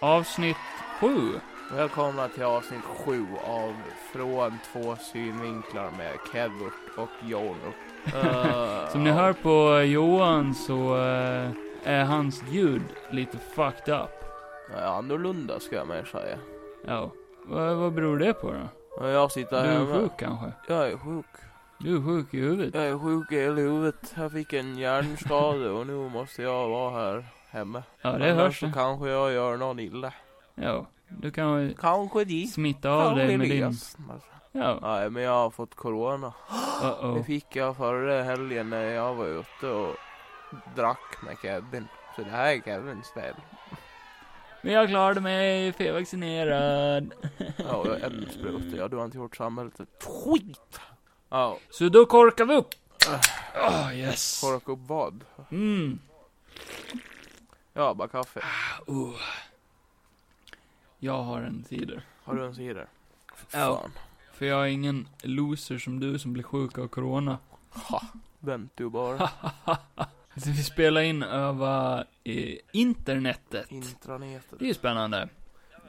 avsnitt sju. Välkomna till avsnitt sju av Från två synvinklar med Kevert och Jono. Uh, Som ni hör på Johan så eh, är hans ljud lite fucked up. Ja, annorlunda ska jag mer säga. Ja, vad, vad beror det på då? Jag sitter Du är hemma. sjuk kanske? Jag är sjuk. Du är sjuk i huvudet? Jag är sjuk i hela huvudet. Jag fick en hjärnskada och nu måste jag vara här hemma. Ja, det Annars hörs så det. kanske jag gör någon illa. Ja, du kan väl Kanske de. smitta av dig med din... Elias. Ja, Nej, men jag har fått corona. Det uh-oh. fick jag förra helgen när jag var ute och drack med Kevin. Så det här är Kevins fel. Men jag klarade mig, för jag är vaccinerad. Ja, jag är spruta. Ja, du har inte gjort samhället ett skit. Ja, Så då korkar vi upp. Oh, yes. korka upp vad? Mm. Ja, bara kaffe. Oh. Jag har en cider. Har du en cider? Ja. Fan. För jag är ingen loser som du som blir sjuk av corona. Ha, vänt du bara. Så vi spelar in över eh, internetet. Intranetet. Det är ju spännande.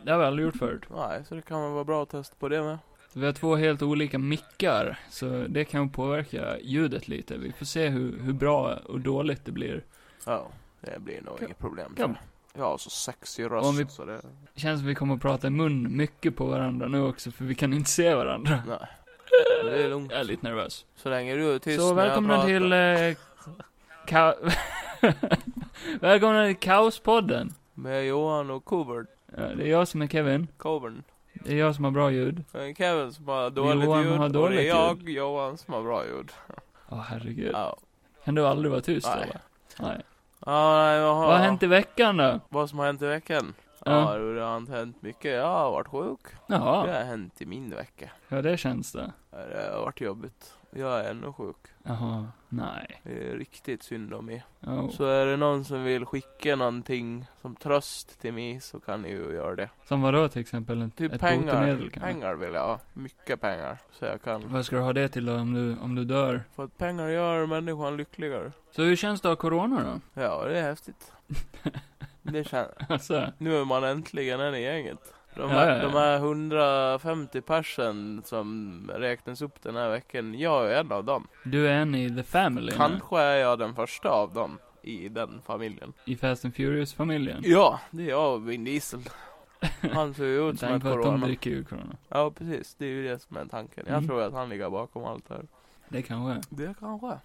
Det har vi aldrig gjort förut. Nej, så det kan väl vara bra att testa på det med. Vi har två helt olika mickar, så det kan påverka ljudet lite. Vi får se hur, hur bra och dåligt det blir. Ja, det blir nog inget problem. kan- Jag har så sexig Om röst vi- så det... Känns som vi kommer att prata i mun mycket på varandra nu också, för vi kan inte se varandra. Nej. Men det är lugnt. Jag är lite nervös. Så länge du är tyst Så välkomna till eh, ka- Välkomna till Kaospodden. Med Johan och Covert. Ja, det är jag som är Kevin. Covern. Det är jag som har bra ljud. Det är Kevin som har dåligt Johan ljud har och dåligt det är jag, Johan, som har bra ljud. Åh herregud. Ja. Kan du aldrig vara tyst Nej. eller? Nej. Ja, nej, jag har... Vad har hänt i veckan då? Vad som har hänt i veckan? Ja. Ja, det har inte hänt mycket. Jag har varit sjuk. Det Jaha, har hänt i min vecka. ja det känns det. Det har varit jobbigt. Jag är ännu sjuk. Jaha, nej. Det är riktigt synd om mig. Oh. Så är det någon som vill skicka någonting som tröst till mig så kan ni ju göra det. Som vadå till exempel? Ett, Typ ett pengar. Pengar vill jag ha. Mycket pengar. Så jag kan. Vad ska du ha det till då om du, om du dör? För att pengar gör människan lyckligare. Så hur känns det att ha corona då? Ja, det är häftigt. det känns. Alltså, Nu är man äntligen en i gänget. De Ja, här, ja, ja. de här 150 person som räknas upp den här veckan, jag är en av dem. du är en i the family nu. Kanske är jag den första av dem i den familjen. I Fast and Furious-familjen. Ja, det är jag och Vin Diesel. Han ser ju ut som Tänk på att de corona. dricker ju corona. Ja, precis. Det är ju det som är tanken. Jag Mm. tror att han ligger bakom allt det här. Det kanske. Det kanske.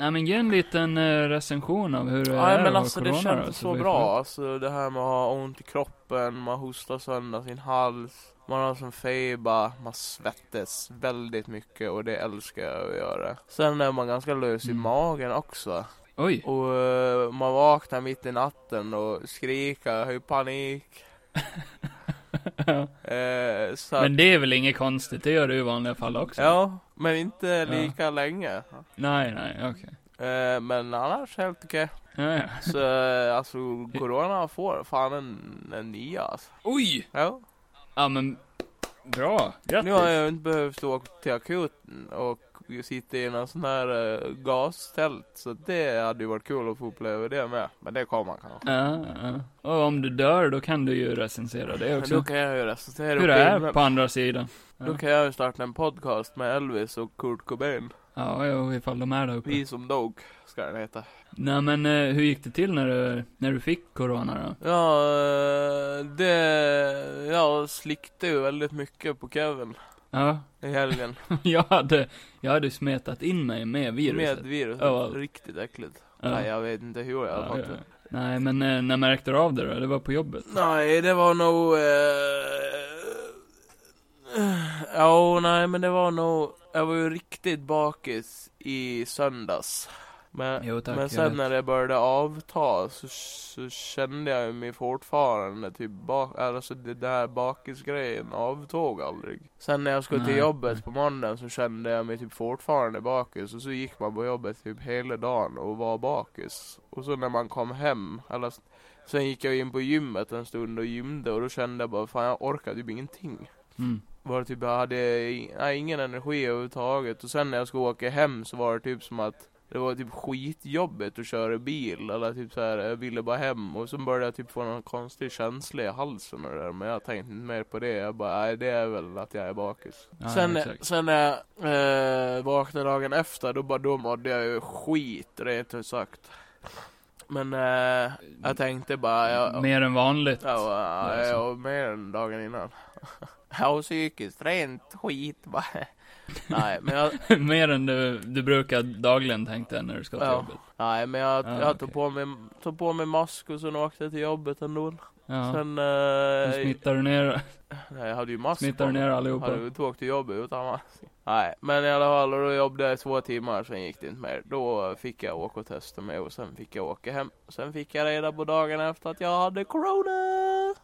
Nej men ge en liten eh, recension av hur det Nej är men alltså ha det corona känns då, så bra. Alltså det här med att ha ont i kroppen, man hostar sönder sin hals, man har som feber, man svettas väldigt mycket och det älskar jag att göra. Sen är man ganska lös i Mm. magen också. Oj! Och eh, man vaknar mitt i natten och skriker, har ju panik. Eh, så men det är väl inget konstigt, det gör du i vanliga fall också? Ja, men inte lika länge. Nej, nej, okej. Eh, men annars helt okej. Ja, ja. Så eh, alltså corona får fan en, en nia alltså. Oj! Ja. Ja men, bra. Grattis. Nu har jag inte behövt åka till akuten och sitta i en sån här uh, gastält. Så det hade ju varit kul att få uppleva det med. Men det kommer man kanske. Ja, ja. Och om du dör, då kan du ju recensera det också. då kan jag ju recensera Hur det är på andra sidan. Då Ja, kan jag ju starta en podcast med Elvis och Kurt Cobain. ja jo, ifall de är där uppe. Vi som dog, ska den heta. Nej men, eh, hur gick det till när du, när du fick corona då? Ja, eh, det... Jag slickte ju väldigt mycket på Kevin Ja, i helgen. jag hade, jag hade smetat in mig med viruset. Med viruset. Ja. Riktigt äckligt. Ja. Nej, jag vet inte hur jag Ja, fått det. Nej, men eh, när märkte du av det då? Det var på jobbet? Nej, det var nog... Eh... Ja, nej, men det var nog... Jag var ju riktigt bakis i söndags. Men, Jo, tack, men sen när det började avta så, så kände jag mig fortfarande typ bak, alltså det där bakisgrejen avtog aldrig. Sen när jag skulle till Nej, jobbet nej. på måndagen så kände jag mig typ fortfarande bakis och så gick man på jobbet typ hela dagen och var bakis. Och så när man kom hem, eller sen gick jag in på gymmet en stund och gymde och då kände jag bara fan jag orkar typ ingenting. Mm. Var det typ, jag hade nej, ingen energi överhuvudtaget och sen när jag skulle åka hem så var det typ som att det var typ skitjobbigt att köra bil eller typ så här, jag ville bara hem och så började jag typ få någon konstig känsla i halsen och det där, men jag tänkte inte mer på det. Jag bara, nej det är väl att jag är bakis. Ja, sen, exakt. sen när jag eh, vaknade dagen efter, då bara, då mådde jag ju skit rent ut sagt. Men eh, jag tänkte bara, jag, Mer än vanligt. Ja, ja, så. ja, mer än dagen innan. Ja, psykiskt rent skit bara. Nej, men jag, Mer än du, du brukar dagligen tänkte när du ska till Ja. jobbet. nej, men jag, Ja, jag okej. tog, på mig, tog på mig mask och sen åkte jag till jobbet ändå. Ja. Sen, Sen eh, smittar du ner, nej, jag hade ju mask smittar du ner allihopa. Hade ju inte åkt till jobbet utan mask. Nej, men i alla fall, och då jobbade jag i två timmar, sen gick det inte mer. Då fick jag åka och testa mig och sen fick jag åka hem. Sen fick jag reda på dagen efter att jag hade corona.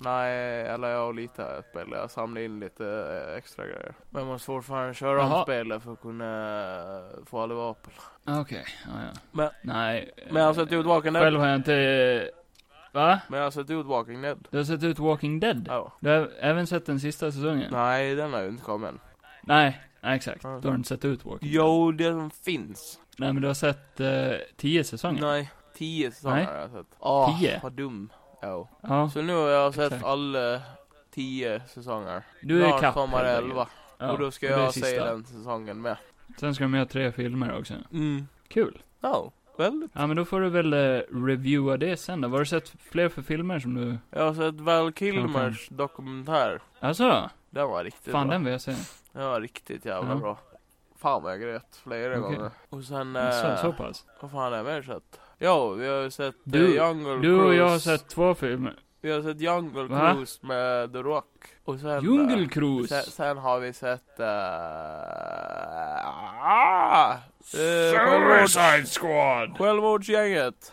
Nej, eller jag lite har jag spelat. Jag samlade in lite eh, extra grejer. Men jag måste fortfarande köra om Jaha. spelet för att kunna eh, få alla vapen. Okej, ja, ja. Men- Nej. Men jag har sett ut Walking Dead. Själv har jag inte, va? Men jag har sett ut Walking Dead. Du har sett ut Walking Dead? Ja. Du har även sett den sista säsongen? Nej, den har ju inte kommit än. Nej, nej exakt. Ja. Du har inte sett ut Walking Dead? Jo, den finns. Nej men du har sett eh, tio säsonger? Nej, tio säsonger Nej. har jag sett. Åh, Tio? vad dum. Ja. Ja. Så nu har jag sett Exakt. alla tio säsonger. Du är Snart ikapp kommer helt elva. Ja, och då ska jag se den säsongen med. Sen ska de göra tre filmer också. Mm. Kul. Ja, väldigt. Ja men då får du väl eh, reviewa det sen då. Vad har du sett fler för filmer som du... Jag har sett Val Kilmers dokumentär. Alltså? Den var riktigt Fan bra. den vill jag se. Den var riktigt jävla Ja. bra. Fan vad jag grät flera Okej. gånger. Och sen, Så, eh, så pass? vad fan har jag mer sett? Jo, vi har ju sett Du- eh, Jungle Du och jag har Cruise. sett två filmer. Vi har sett Jungle Va? Cruise med The Rock. Och sen, eh, Djungelcruise. sen, sen har vi sett, uh, ah, eh, självmords, Squad! självmordsgänget.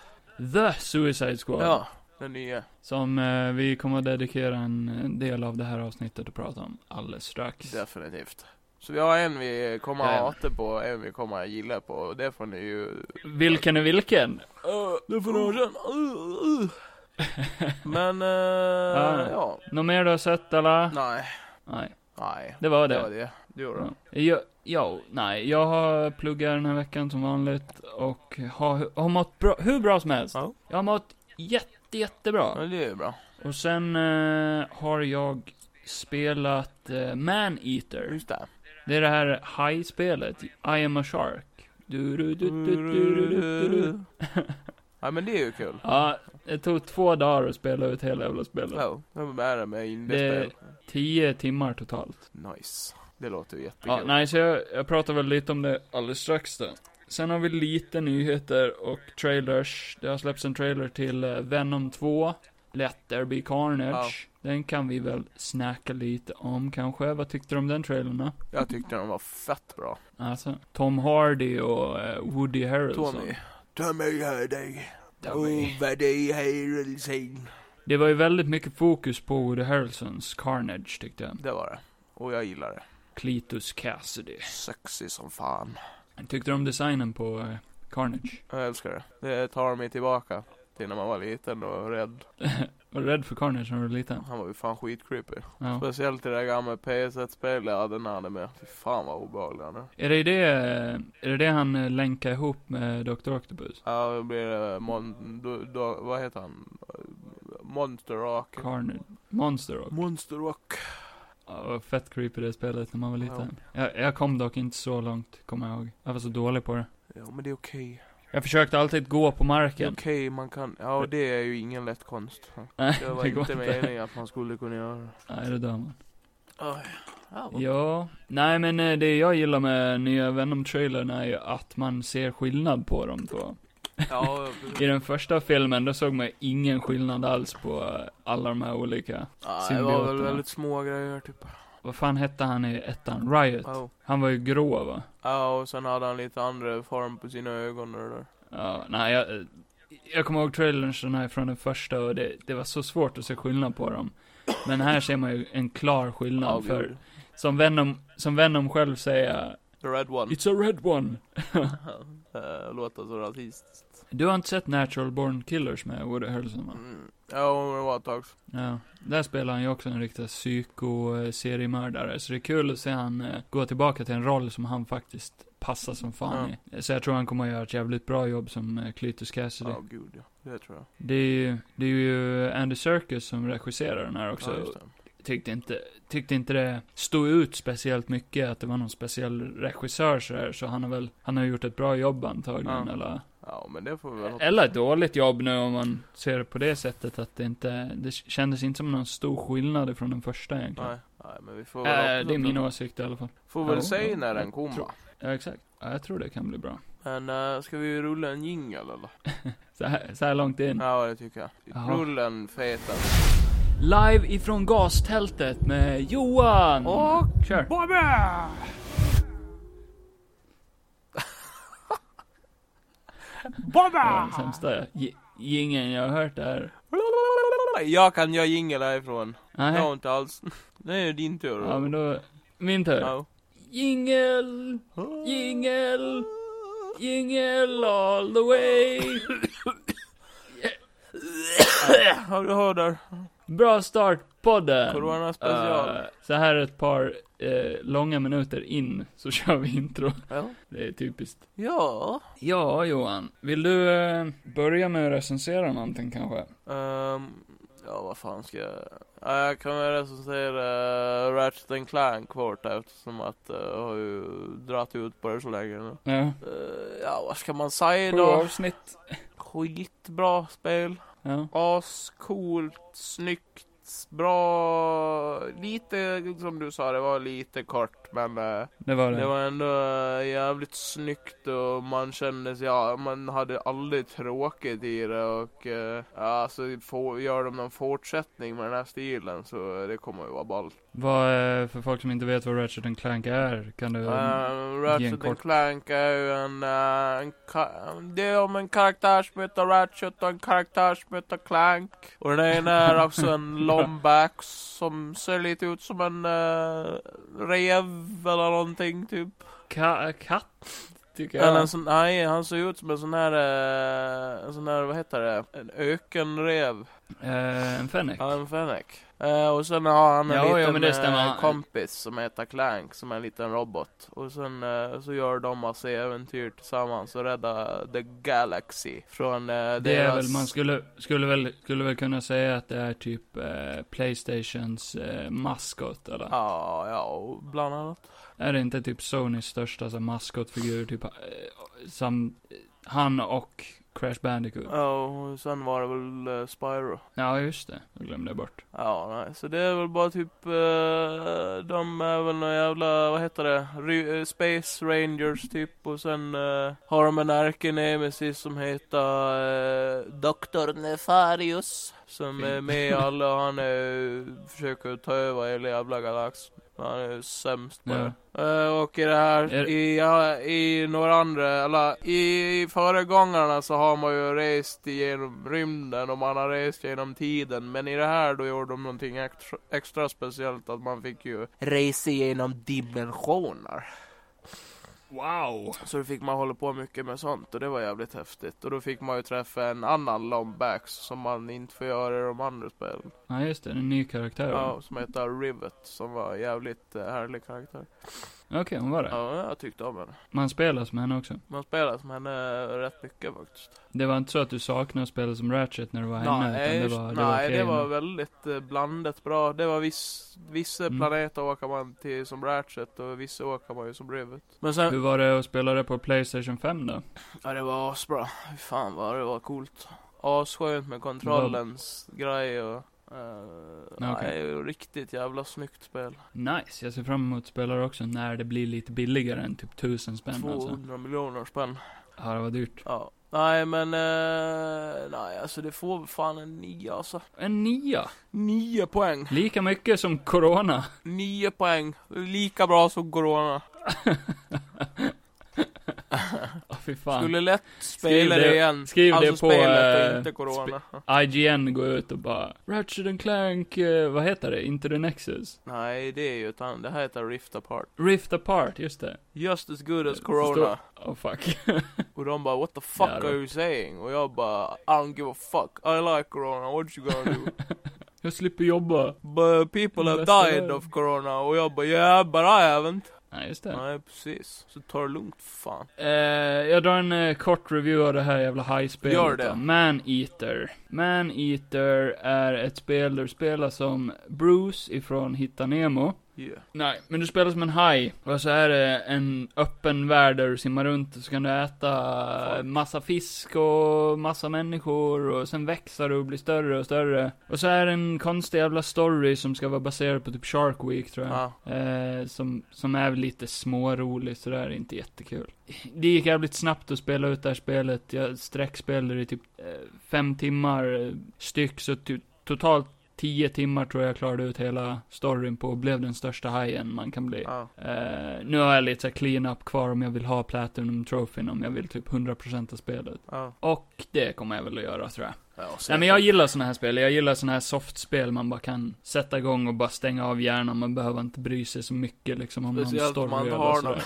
The Suicide Squad. Ja, den nya. Som eh, vi kommer att dedikera en, en del av det här avsnittet att prata om alldeles strax. Definitivt. Så vi har en vi kommer att hata på och en vi kommer att gilla på. Och det får ni ju... Vilken är vilken? Uh, det får ni. Uh, uh. Men, uh, Ja. ja. Något mer du har sett eller? Nej. Nej, Nej. det var Det det. var det. Du då? Ja. Jag, ja, nej, jag har pluggat den här veckan som vanligt och har, har mått bra, hur bra som helst. Ja. Jag har mått jätte, jättebra. Ja, det är ju bra. Och sen eh, har jag spelat eh, Man-Eater. Just det. Det är det här hajspelet, I am a shark. Du, du, du, du, du, du, du, du. Ja men det är ju kul. Ja, det tog två dagar att spela ut hela jävla spelet. Ja, vem är det med indiespel? Tio timmar totalt. Nice. Det låter ju Ja, jättekul. nej, så jag, jag pratar väl lite om det alldeles strax då. Sen har vi lite nyheter och trailers. Det har släppts en trailer till eh, Venom 2, Let There Be Carnage. Den kan vi väl snacka lite om kanske. Vad tyckte du om den trailern då? Jag tyckte den var fett bra. Alltså, Tom Hardy och eh, Woody Harrelson. Tommy. Tommy Hardy. Tommy. Woody Harrelson. Det var ju väldigt mycket fokus på Woody Harrelsons Carnage tyckte jag. Det var det. Och jag gillar det. Cletus Cassidy. Sexy som fan. Tyckte du om designen på eh, Carnage? Jag älskar det. Det tar mig tillbaka till när man var liten och rädd. var du rädd för Carnage när du var liten? Han var ju fan skitcreepy. Ja. Speciellt i det där gamla PS1-spelet jag hade när med. Fy fan vad obehaglig han är. Är det det, är det det han eh, länkar ihop med Dr. Octopus? Ja, då blir det mon... Då, då, vad heter han? Monster Rock. Carnage? Monster Rock? Monster Rock. Ja, fett creepy det spelet när man var liten. Jag, jag kom dock inte så långt, kommer jag ihåg. Jag var så dålig på det. Ja, men det är okej. Jag försökte alltid gå på marken. okej, man kan... Ja, det är ju ingen lätt konst. Nej, Det var det går inte meningen att man skulle kunna göra. Nej, det dör man. Oj. Ja, Ja, nej men eh, det jag gillar med nya Venom-trailern är ju att man ser skillnad på de två. ja, I den första filmen, då såg man ingen skillnad alls på eh, alla de här olika. ja, det var väl symbioterna. väldigt små grejer typ. Vad fan hette han i ettan? Riot? Ja. Han var ju grå va? ja, och sen hade han lite andra form på sina ögon och det där. Ja, nej jag, jag kommer ihåg här från den första och det, det var så svårt att se skillnad på dem. Men här ser man ju en klar skillnad Ja, för som Venom, som Venom själv säger, The Red One. It's a red one. uh, låter så rasistiskt. Du har inte sett Natural Born Killers med Woody Harrelson va? Mm. Ja, det var ett tag. Ja, där spelar han ju också en riktig psyko-seriemördare, så det är kul att se han eh, gå tillbaka till en roll som han faktiskt passar som fan i. Så jag tror han kommer att göra ett jävligt bra jobb som eh, Cletus Cassidy. Ja, gud ja. Det tror jag. Det är ju, det är ju Andy Serkis som regisserar den här också. Ja, just det. tyckte inte, tyckte inte det stod ut speciellt mycket att det var någon speciell regissör så här, så han har väl, han har gjort ett bra jobb antagligen, Ja. eller, Ja, men det får vi väl hoppas. eller ett dåligt jobb nu om man ser det på det sättet att det inte, det kändes inte som någon stor skillnad från den första egentligen. Nej, nej, men vi får Äh, väl hoppas det är min åsikt i alla fall. Får väl Ja, se ja, när den kommer. Ja, exakt. Ja, jag tror det kan bli bra. Men uh, ska vi rulla en jingle eller? Så här, så här långt in. Ja, det tycker jag. Jaha. Rulla en feta. Live ifrån gastältet med Johan! Och Kör! Bobby! Var den sämsta jingeln jag har hört där. Jag kan göra jingle härifrån. Nej. Jag inte alls. Det är din tur. Ja, men då, min tur. Ja. Jingel, jingel, jingel all the way. Ja, du hör där. Bra start podden. Corona special. Eh, så här ett par eh, långa minuter in så kör vi intro. Ja. Det är typiskt. Ja. Ja, Johan. Vill du eh, börja med att recensera någonting kanske? Ehm, ja, vad fan ska jag... Ja, jag kan väl recensera uh, Ratchet and Clank kort eftersom att uh, jag har ju dragit ut på det så länge nu. Ja. Ja, vad ska man säga då? avsnitt. Skitbra spel. Ja. Ascoolt, snyggt, bra. Lite, som du sa, det var lite kort men eh, Det var det. det var ändå eh, jävligt snyggt och man kände sig, ja, man hade aldrig tråkigt i det och uh, ja, alltså få, gör de någon fortsättning med den här stilen så det kommer ju vara ballt. Vad, eh, för folk som inte vet vad Ratchet Clank är, kan du... Uh, ge en Ratchet kort- Clank är ju en, eh, en ka- det är om en karaktär som heter Ratchet och en karaktär som heter Clank. Och den ena är också en lombax som ser lite ut som en uh, rev eller någonting typ. Ka katt, tycker jag. Eller en sån, nej han ser ut som en sån här, eh, en sån här, vad heter det? En ökenrev. Eh, en fennec. Ja, en fennec. Eh, och sen har han en ja, liten det stämmer. eh, kompis som heter Clank, som är en liten robot. Och sen eh, så gör de massa äventyr tillsammans och räddar the galaxy från deras... Det är väl, man skulle, skulle väl, skulle väl kunna säga att det är typ Playstations maskot, eller? Ja, ja, bland annat. Är det inte typ Sonys största så, maskotfigur, typ, som, han och Crash Bandicoot? Ja, och sen var det väl eh, Spyro. Ja, just det. Jag glömde jag bort. Ja, nej, så det är väl bara typ, eh, de är väl några jävla, vad heter det, Ry- eh, Space Rangers typ och sen eh, har de en ärkenemesis som heter uh, Dr. Nefarius som är med i alla, han är, försöker ta över hela jävla galaxen. Han är sämst på Ja. det. Eh, och i det här, Är- i, ja, i några andra, eller i föregångarna så har man ju rest genom rymden och man har rest genom tiden. Men i det här då gjorde de någonting extra, extra speciellt att man fick ju resa genom dimensioner. Wow! Så då fick man hålla på mycket med sånt och det var jävligt häftigt. Och då fick man ju träffa en annan Lombax som man inte får göra i de andra spelen. Ja, just det. En ny karaktär. Ja, som heter Rivet som var jävligt eh, härlig karaktär. Okej, hon var det. Ja, jag tyckte om henne. Man spelar som henne också. Man spelar som henne rätt mycket faktiskt. Det var inte så att du saknade att spela som Ratchet när du var henne, nej, utan det var, det nej, var det okej var väldigt eh, blandat bra. Det var viss, vissa Mm. planeter åker man till som Ratchet och vissa åker man ju som Rivet. Men sen, Hur var det att spela det på Playstation 5 då? ja det var asbra. Fy Fan vad det var coolt. Asskönt med kontrollens grej och Uh, Ja, okej. Nej, riktigt jävla snyggt spel. Nice, jag ser fram emot att spela det också när det blir lite billigare än typ 1000 spänn alltså. 200 miljoner spänn. Ja, det var dyrt. Ja. Nej men, eh, nej alltså det får fan en nia alltså. En nia. Nio poäng. Lika mycket som Corona. Nio poäng. Lika bra som Corona. fy fan. Skulle lätt spela det- det igen. skriv alltså det på, spelet eh, och inte corona. IGN går ut och bara Ratchet and Clank, eh, vad heter det? Into the Nexus? Nej, det är ju ett annat. Det här heter Rift Apart. Rift Apart, just det. Just as good as Det corona. Oh fuck. Och de bara, what the fuck Ja, are you saying? Och jag bara, I don't give a fuck. I like corona, what you gonna do? Jag slipper jobba. but people have died of corona. Och jag bara, yeah but I haven't. Nej, just det. Nej, precis. Så ta det lugnt, fan. Eh, jag drar en eh, kort review av det här jävla high-spelet Gör det. då. Man-Eater. Man-Eater är ett spel där du spelar som Bruce ifrån Hitta Nemo. Yeah. Nej, men du spelar som en haj. Och så är det en öppen värld där du simmar runt och så kan du äta Folk. massa fisk och massa människor och sen växer du och blir större och större. Och så är det en konstig jävla story som ska vara baserad på typ Shark Week tror jag. Ja. Eh, som, som är lite smårolig sådär, inte jättekul. Det gick jävligt snabbt att spela ut det här spelet. Jag sträckspelade i typ eh, fem timmar eh, styck, så ty- totalt tio timmar tror jag klarade ut hela storyn på och blev den största hajen man kan bli. Ja. Eh, nu har jag lite så clean up kvar om jag vill ha Platinum Trophy, om jag vill typ 100% av spelet. Ja. Och det kommer jag väl att göra tror jag. ja Nej men jag gillar såna här spel, jag gillar såna här softspel man bara kan sätta igång och bara stänga av hjärnan, man behöver inte bry sig så mycket liksom om någon Speciellt story om man har någon.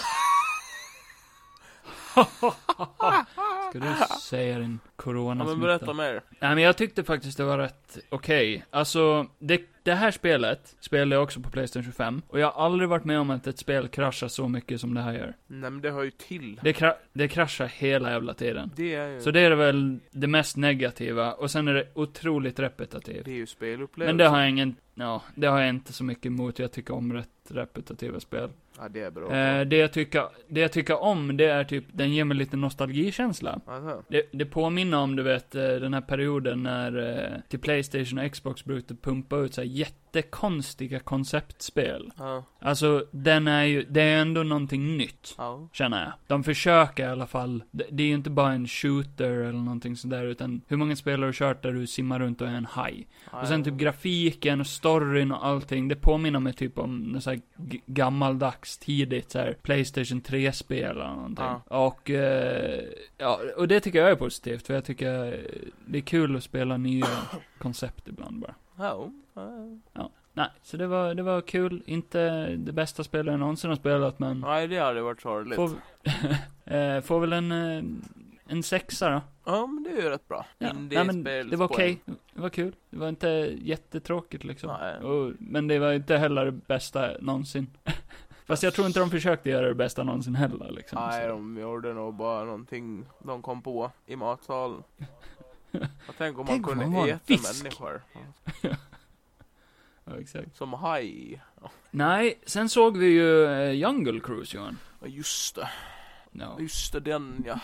Ska du säga din Ja coronasmitta? men berätta mer. Nej men jag tyckte faktiskt det var rätt okej. Alltså, det, det här spelet spelade jag också på Playstation 25. Och jag har aldrig varit med om att ett spel kraschar så mycket som det här gör. Nej men det hör ju till. Det, kra det kraschar hela jävla tiden. Det är ju, Så det är väl det mest negativa, och sen är det otroligt repetitivt. det är ju spelupplevelse. Men det har jag ingen, ja, det har jag inte så mycket emot. Jag tycker om rätt repetitiva spel. Ja det är bra. Eh, det, jag tycker, det jag tycker om, det är typ, den ger mig lite nostalgikänsla. Alltså. Det, det påminner om, du vet, eh, den här perioden när eh, till Playstation och Xbox brukade pumpa ut så här jättekonstiga konceptspel. Ja. Alltså, den är ju, det är ändå någonting nytt. Ja. Känner jag. De försöker i alla fall. Det, det är ju inte bara en shooter eller någonting sådär, utan hur många spel har du kört där du simmar runt och är en haj? Och sen typ grafiken och storyn och allting, det påminner mig typ om något så här g- gammaldags, tidigt så här Playstation 3-spel eller någonting. Och, eh, ja, och det tycker jag är positivt, för jag tycker det är kul att spela nya koncept ibland bara. Ja. ja. Nej, så det var, det var kul. Inte det bästa spelet jag någonsin har spelat, men Nej det hade varit sorgligt. får, eh, får väl en, eh, en sexa då. Ja men det är ju rätt bra. Ja, nej, men det var okej. Det var kul. Det var inte jättetråkigt liksom. Nej. Och, men det var inte heller det bästa någonsin. Fast jag tror inte de försökte göra det bästa någonsin heller liksom. Nej, så. de gjorde nog bara någonting de kom på i matsalen. Jag tänk om man Tänk om kunde man var en äta människor. Ja, exakt. Som haj. Nej, sen såg vi ju eh, Jungle Cruise Johan. Ja just det, Ja. just det den ja.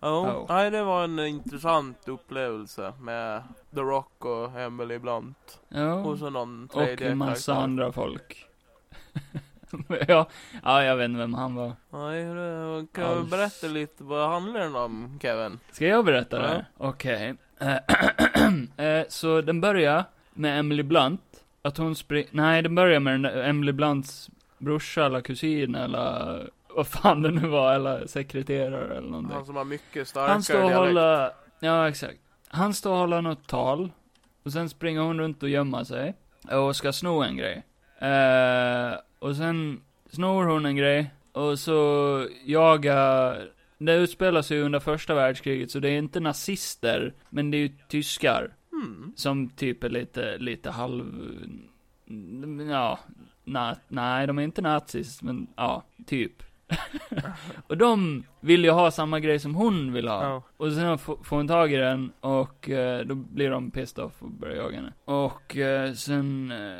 Ja, Oh. nej det var en intressant upplevelse med The Rock och Emily Blunt. Ja. Och så någon Och tredje en massa karaktär. andra folk. ja, ja, jag vet inte vem han var. Nej, kan du berätta lite vad handlar den om Kevin? Ska jag berätta det? Ja. Okej. Eh, så den börjar med Emily Blunt. Att hon springer, nej den börjar med den där Emily Blunts brorsa eller kusin eller vad fan det nu var, eller sekreterare eller någonting. Han som har mycket starkare Han står och håller, ja exakt. Han står och håller något tal. Och sen springer hon runt och gömmer sig. Och ska sno en grej. Eh, och sen snor hon en grej. Och så jagar, det utspelar sig under första världskriget, så det är inte nazister, men det är ju tyskar. Hmm. Som typ är lite, lite halv, ja, na, nej de är inte nazis, men ja, typ. och de vill ju ha samma grej som hon vill ha. Ja. Och sen får hon tag i den och eh, då blir de pissed off och börjar jaga henne. Och eh, sen eh,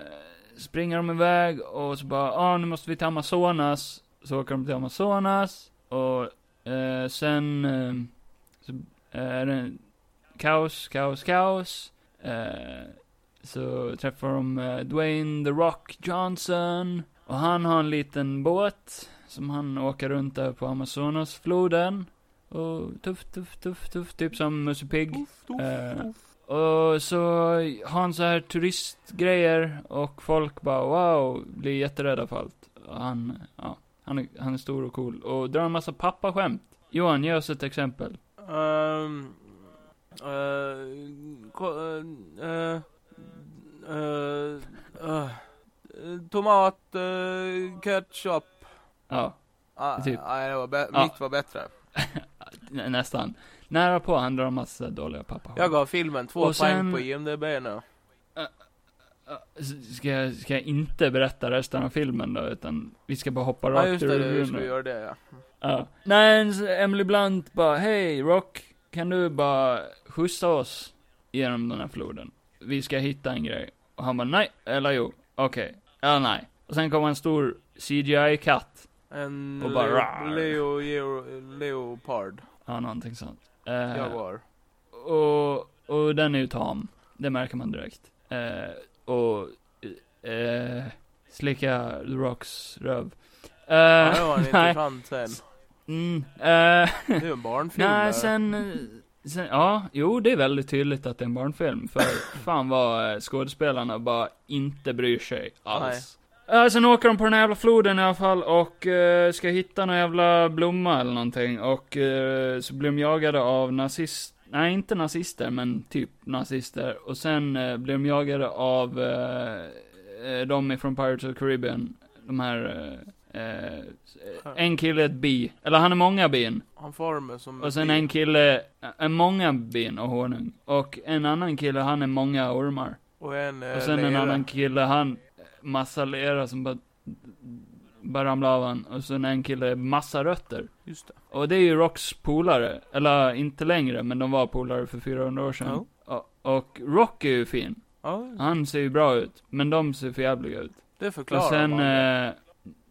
springer de iväg och så bara, ah nu måste vi till Amazonas. Så åker de till Amazonas och eh, sen eh, så är det kaos, kaos, kaos. Eh, så träffar de eh, Dwayne The Rock Johnson. Och han har en liten båt som han åker runt där på Amazonasfloden. Och tuff, tuff, tuff, tuff, typ som Musse Pigg. Eh. Och så har han så här turistgrejer och folk bara wow, blir jätterädda för allt. Och han, ja, han är, han är stor och cool. Och drar en massa pappaskämt. Johan, ge oss ett exempel. Ko- eh, eh, eh, eh, tomat, eh, ketchup. Ja, Ah, Typ. Nej, Ja. mitt var bättre. nä- nästan. Nära på handlar om massa dåliga pappa. Jag gav filmen två poäng på IMDB nu. Ja, s- Ska jag, ska jag inte berätta resten av filmen då, utan vi ska bara hoppa Ja rakt just ur det, du då? göra det ja. Ja. Nej, Emily Blunt bara, hej Rock, kan du bara skjutsa oss genom den här floden? Vi ska hitta en grej. Och han bara, nej, eller jo, okej, eller nej. Och sen kommer en stor CGI-katt. En Och bara Leo, rar. Leo, Leo, Leopard. Ja, någonting sånt. Eh, Jaguar. och, och den är ju tam. Det märker man direkt. Eh, och, eh, slicka The Rocks röv. Eh, Ja, det var en nej. intressant scen. Mm, eh, Det är ju en barnfilm. Nej, sen, eh, sen, ja, jo det är väldigt tydligt att det är en barnfilm, för fan vad eh, skådespelarna bara inte bryr sig alls. Uh, sen åker de på den här jävla floden i alla fall och eh, ska hitta någon jävla blomma eller någonting och eh, så blir de jagade av nazist, nej inte nazister men typ nazister och sen eh, blir de jagade av eh, eh, de ifrån Pirates of the Caribbean, de här eh, eh, en kille ett bi, eller han är många bin. Han formar som Och sen en kille, en många bin och honung. Och en annan kille, han är många ormar. Och en eh, Och sen en lera. annan kille, han, massa lera som bara, bara ramlar av han. Och sen en kille, massa rötter. Just det. Och det är ju Rocks polare. Eller inte längre, men de var polare för 400 år sedan. Och, och Rock är ju fin. Ja, Han ser ju bra ut. Men de ser för jävliga ut. det förklarar Och sen, man eh,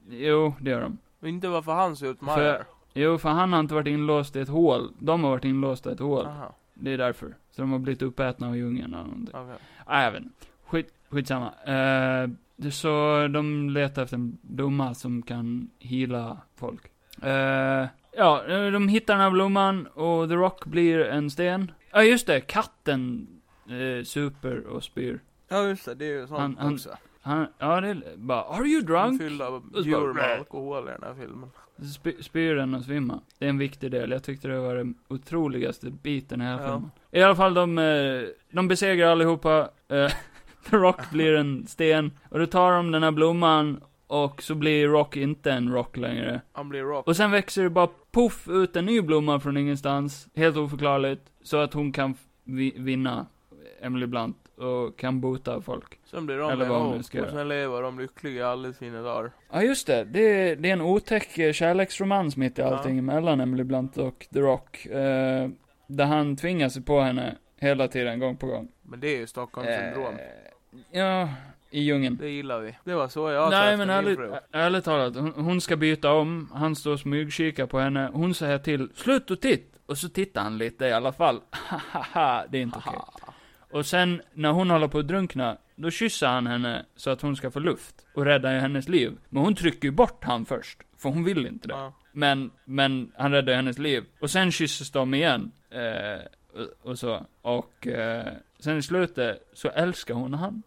jo, det gör de. Och Inte varför han ser ut gör. Jo, för han har inte varit inlåst i ett hål. De har varit inlåsta i ett hål. Aha, Det är därför. Så de har blivit uppätna av djungeln eller någonting. okej. Nej, jag vet inte. Skit, skitsamma. Uh, det så de letar efter en blomma som kan hila folk. Eh, ja, de hittar den här blomman och The Rock blir en sten. Ja, just det. Katten uh, super och spyr. Ja just det, det är ju sånt Han- han- också. Han, ja det är bara, are you Han drunk? fyllda av Och så djur med alkohol i den här filmen. Spy, spyr den och svimmar. Det är en viktig del. Jag tyckte det var den otroligaste biten i hela Ja. filmen. I alla fall, de, eh, de besegrar allihopa. Eh, The Rock blir en sten. Och då tar de den här blomman. Och så blir Rock inte en Rock längre. Han blir rock. Och sen växer det bara poff ut en ny blomma från ingenstans. Helt oförklarligt. Så att hon kan vi, vinna Emily Blunt. Och kan bota folk. Sen blir de Eller vad ihop ska och sen lever de lyckliga alla sina dagar. Ja, just det. Det är, det är en otäck eh, kärleksromans mitt i Ja. allting mellan Emily Blunt och The Rock. Eh, där han tvingar sig på henne hela tiden, gång på gång. Men det är ju Stockholmssyndrom. Eh, ja, i djungeln. Det gillar vi. Det var så jag Nej, sa men efter min ärligt, ärligt talat, hon, hon ska byta om, han står och smygkikar på henne, hon säger till, slut och titt! Och så tittar han lite i alla fall. Hahaha, det är inte okej. Haha. Och sen, när hon håller på att drunkna, då kysser han henne så att hon ska få luft. Och räddar ju hennes liv. Men hon trycker ju bort han först, för hon vill inte det. Ja. Men, men han räddar hennes liv. Och sen kysses de igen. Eh, och, så. Och eh, sen i slutet så älskar hon han.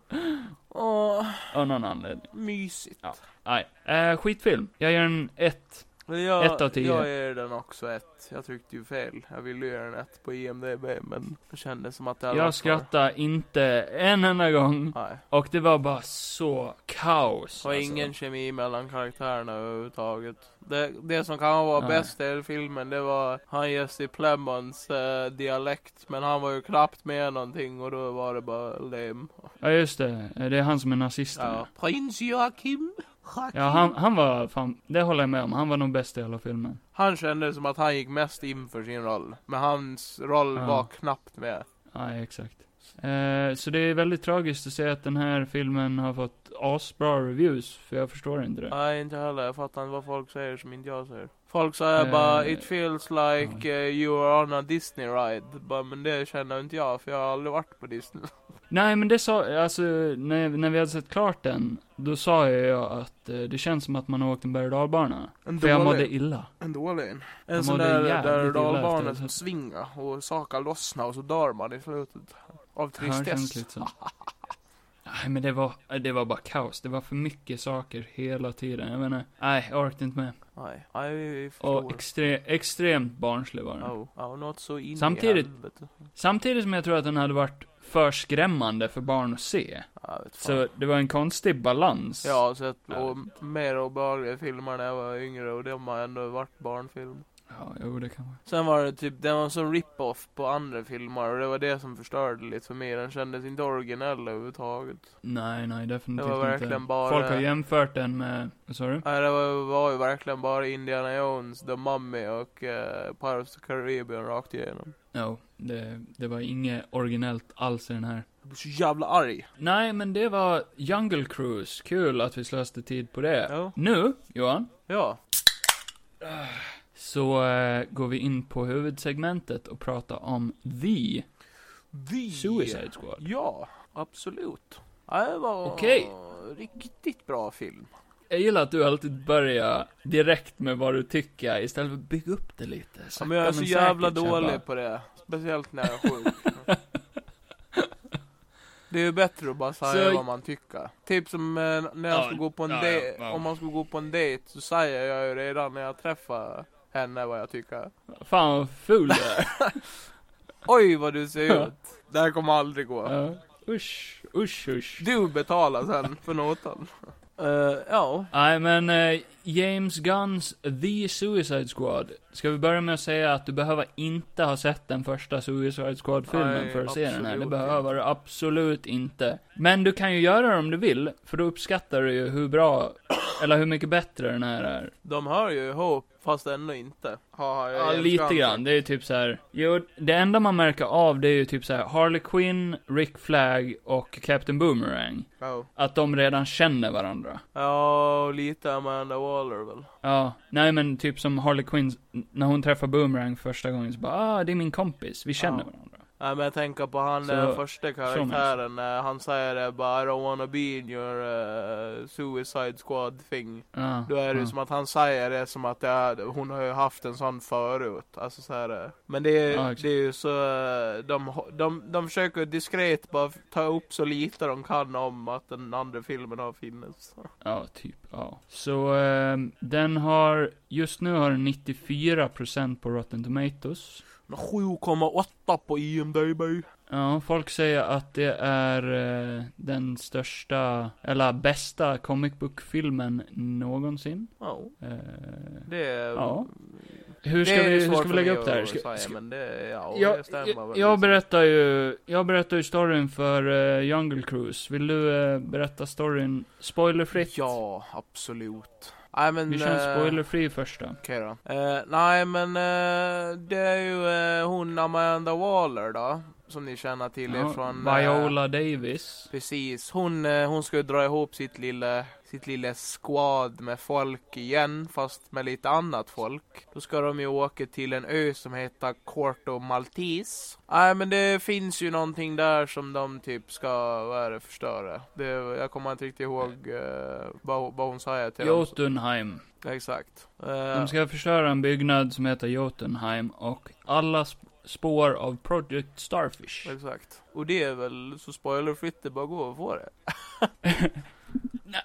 Åh, Av någon anledning. mysigt. Ja. Nej. Eh, skitfilm. Jag ger en ett. Jag, Ett av tio. Jag ger den också ett. Jag tryckte ju fel. Jag ville göra en ett på IMDB men det kändes som att det Jag skrattar inte en enda gång. Nej. Och det var bara så kaos. Var alltså. ingen kemi mellan karaktärerna överhuvudtaget. Det, det som kan vara Nej. bäst i hela filmen, det var han Jesse Plemons eh, dialekt. Men han var ju knappt med någonting och då var det bara lame. Ja, just det. Det är han som är nazisten. Ja. Prins Joakim. Joakim. Ja, han, han var fan, det håller jag med om. Han var nog bäst i hela filmen. Han kände som att han gick mest in för sin roll. Men hans roll Ja. var knappt med. Ja, exakt. Eh, så det är väldigt tragiskt att se att den här filmen har fått asbra reviews, för jag förstår inte det. Nej, inte heller. Jag fattar inte vad folk säger som inte jag säger. Folk säger Eh, bara It feels like uh, you are on a Disney ride. Bara, men det känner inte jag, för jag har aldrig varit på Disney. Nej, men det sa, alltså, när, när vi hade sett klart den, då sa jag att eh, det känns som att man har åkt en berg och dalbana. En För jag mådde illa. En dålig en. En Jag sån mådde där jävligt där illa dalbana efter som det. svingar och saker lossnar och så dör man i slutet. Av tristess. så. Nej, men det var, det var bara kaos. Det var för mycket saker hela tiden. Jag menar, nej, jag orkade inte med. Nej, nej, vi förstår. Och extre, extremt barnslig var den. Ja, ja, något så in Samtidigt- i helvete. Samtidigt som jag tror att den hade varit för skrämmande för barn att se. Ja. Så det var en konstig balans. Jag har sett Ja. och mer obehagliga filmer när jag var yngre och de har ändå varit barnfilm. Ja, jo, det kan vara. Sen var det typ, den var som rip-off på andra filmer och det var det som förstörde lite för mig. Den kändes inte originell överhuvudtaget. Nej, nej, definitivt Det var inte. verkligen bara- Folk har jämfört den med, vad sa du? Nej, det var, var ju verkligen bara Indiana Jones, The Mummy och uh, Pirates of the Caribbean rakt igenom. Ja, det, det var inget originellt alls i den här. Jag blir så jävla arg. Nej, men det var Jungle Cruise. Kul att vi slösade tid på det. Ja. Nu, Johan, Ja. så eh, går vi in på huvudsegmentet och pratar om The The Suicide Squad. Ja, absolut. Det var Okej. riktigt bra film. Jag gillar att du alltid börjar direkt med vad du tycker istället för att bygga upp det lite. Ja, men jag är så jävla säkert, dålig bara- på det. Speciellt när jag är sjuk. Det är ju bättre att bara säga Så- vad man tycker. Typ som eh, när jag Ja, ska gå på en ja, dejt, ja, om man ska gå på en dejt så säger jag ju redan när jag träffar henne vad jag tycker. Fan vad ful du är. Oj vad du ser ut. Det här kommer aldrig gå. ja. Usch, usch, usch. Du betalar sen för notan. Eh, ja. Nej, men eh, James Gunns The Suicide Squad. Ska vi börja med att säga att du behöver inte ha sett den första Suicide Squad-filmen för att se den här. Det absolut behöver du absolut inte. Men du kan ju göra det om du vill, för då uppskattar du ju hur bra, eller hur mycket bättre den här är. De hör ju ihop, fast ändå inte. Har jag Ja, lite grann. Det är ju typ så här. Jo, det enda man märker av det är ju typ så här Harley Quinn, Rick Flag och Captain Boomerang. Ja. Att de redan känner varandra. Ja, och lite Amanda Waller väl. Ja, nej men typ som Harley Quinn, när hon träffar Boomerang första gången så bara, ah, det är min kompis, vi känner Ja. varandra. Nej men jag tänker på han Så- den första så karaktären, när han säger det bara I don't wanna be in your uh, suicide squad thing. Ja, Då är det ju ja. som att han säger det som att är, hon har ju haft en sån förut. Alltså så här, eh, Men det är, Ja, det är ju så, eh, de, de, de försöker diskret bara ta upp så lite de kan om att den andra filmen har funnits. Ja, typ, ja. Så, ehm, den har, just nu har den 94% på Rotten Tomatoes. 7,8 på IMDB. Ja, folk säger att det är eh, den största, eller bästa comic book-filmen någonsin. Ja, Eh, det är... Ja. hur ska vi, hur ska vi lägga upp det här? Ska, säga, ska, det, ja, jag, det väl. jag, liksom. jag berättar ju, jag berättar ju storyn för uh, Jungle Cruise. Vill du eh, berätta storyn spoilerfritt? Ja, absolut. Nej men... Vi kör eh, spoilerfri första. Okej då. Eh, nej men eh, det är ju hon Amanda Waller då. Som ni känner till Ja, ifrån... eh, Viola Davis. Precis. Hon, eh, hon ska ju dra ihop sitt lilla, sitt lilla squad med folk igen, fast med lite annat folk. Då ska de ju åka till en ö som heter Corto Maltese. Nej men det finns ju någonting där som de typ ska, vad är det, förstöra. Det, jag kommer inte riktigt ihåg eh, vad, vad hon säger till dem. Jotunheim. Exakt. Eh, De ska förstöra en byggnad som heter Jotunheim och alla spår av Project Starfish. Exakt. Och det är väl så spoilerfritt det bara går att få det.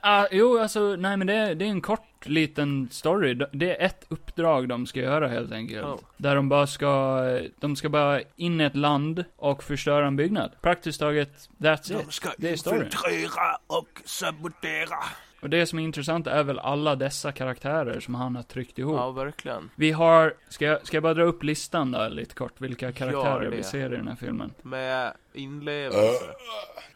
Ah, jo, alltså, nej men det är, det är en kort liten story. Det är ett uppdrag de ska göra helt enkelt. Ja. Där de bara ska, de ska bara in i ett land och förstöra en byggnad. Praktiskt taget, that's it. ska Det är storyn. infiltrera och sabotera. Och det som är intressant är väl alla dessa karaktärer som han har tryckt ihop. Ja, verkligen. Vi har, ska jag, ska jag bara dra upp listan då lite kort, vilka karaktärer vi ser i den här filmen? Med inlevelse.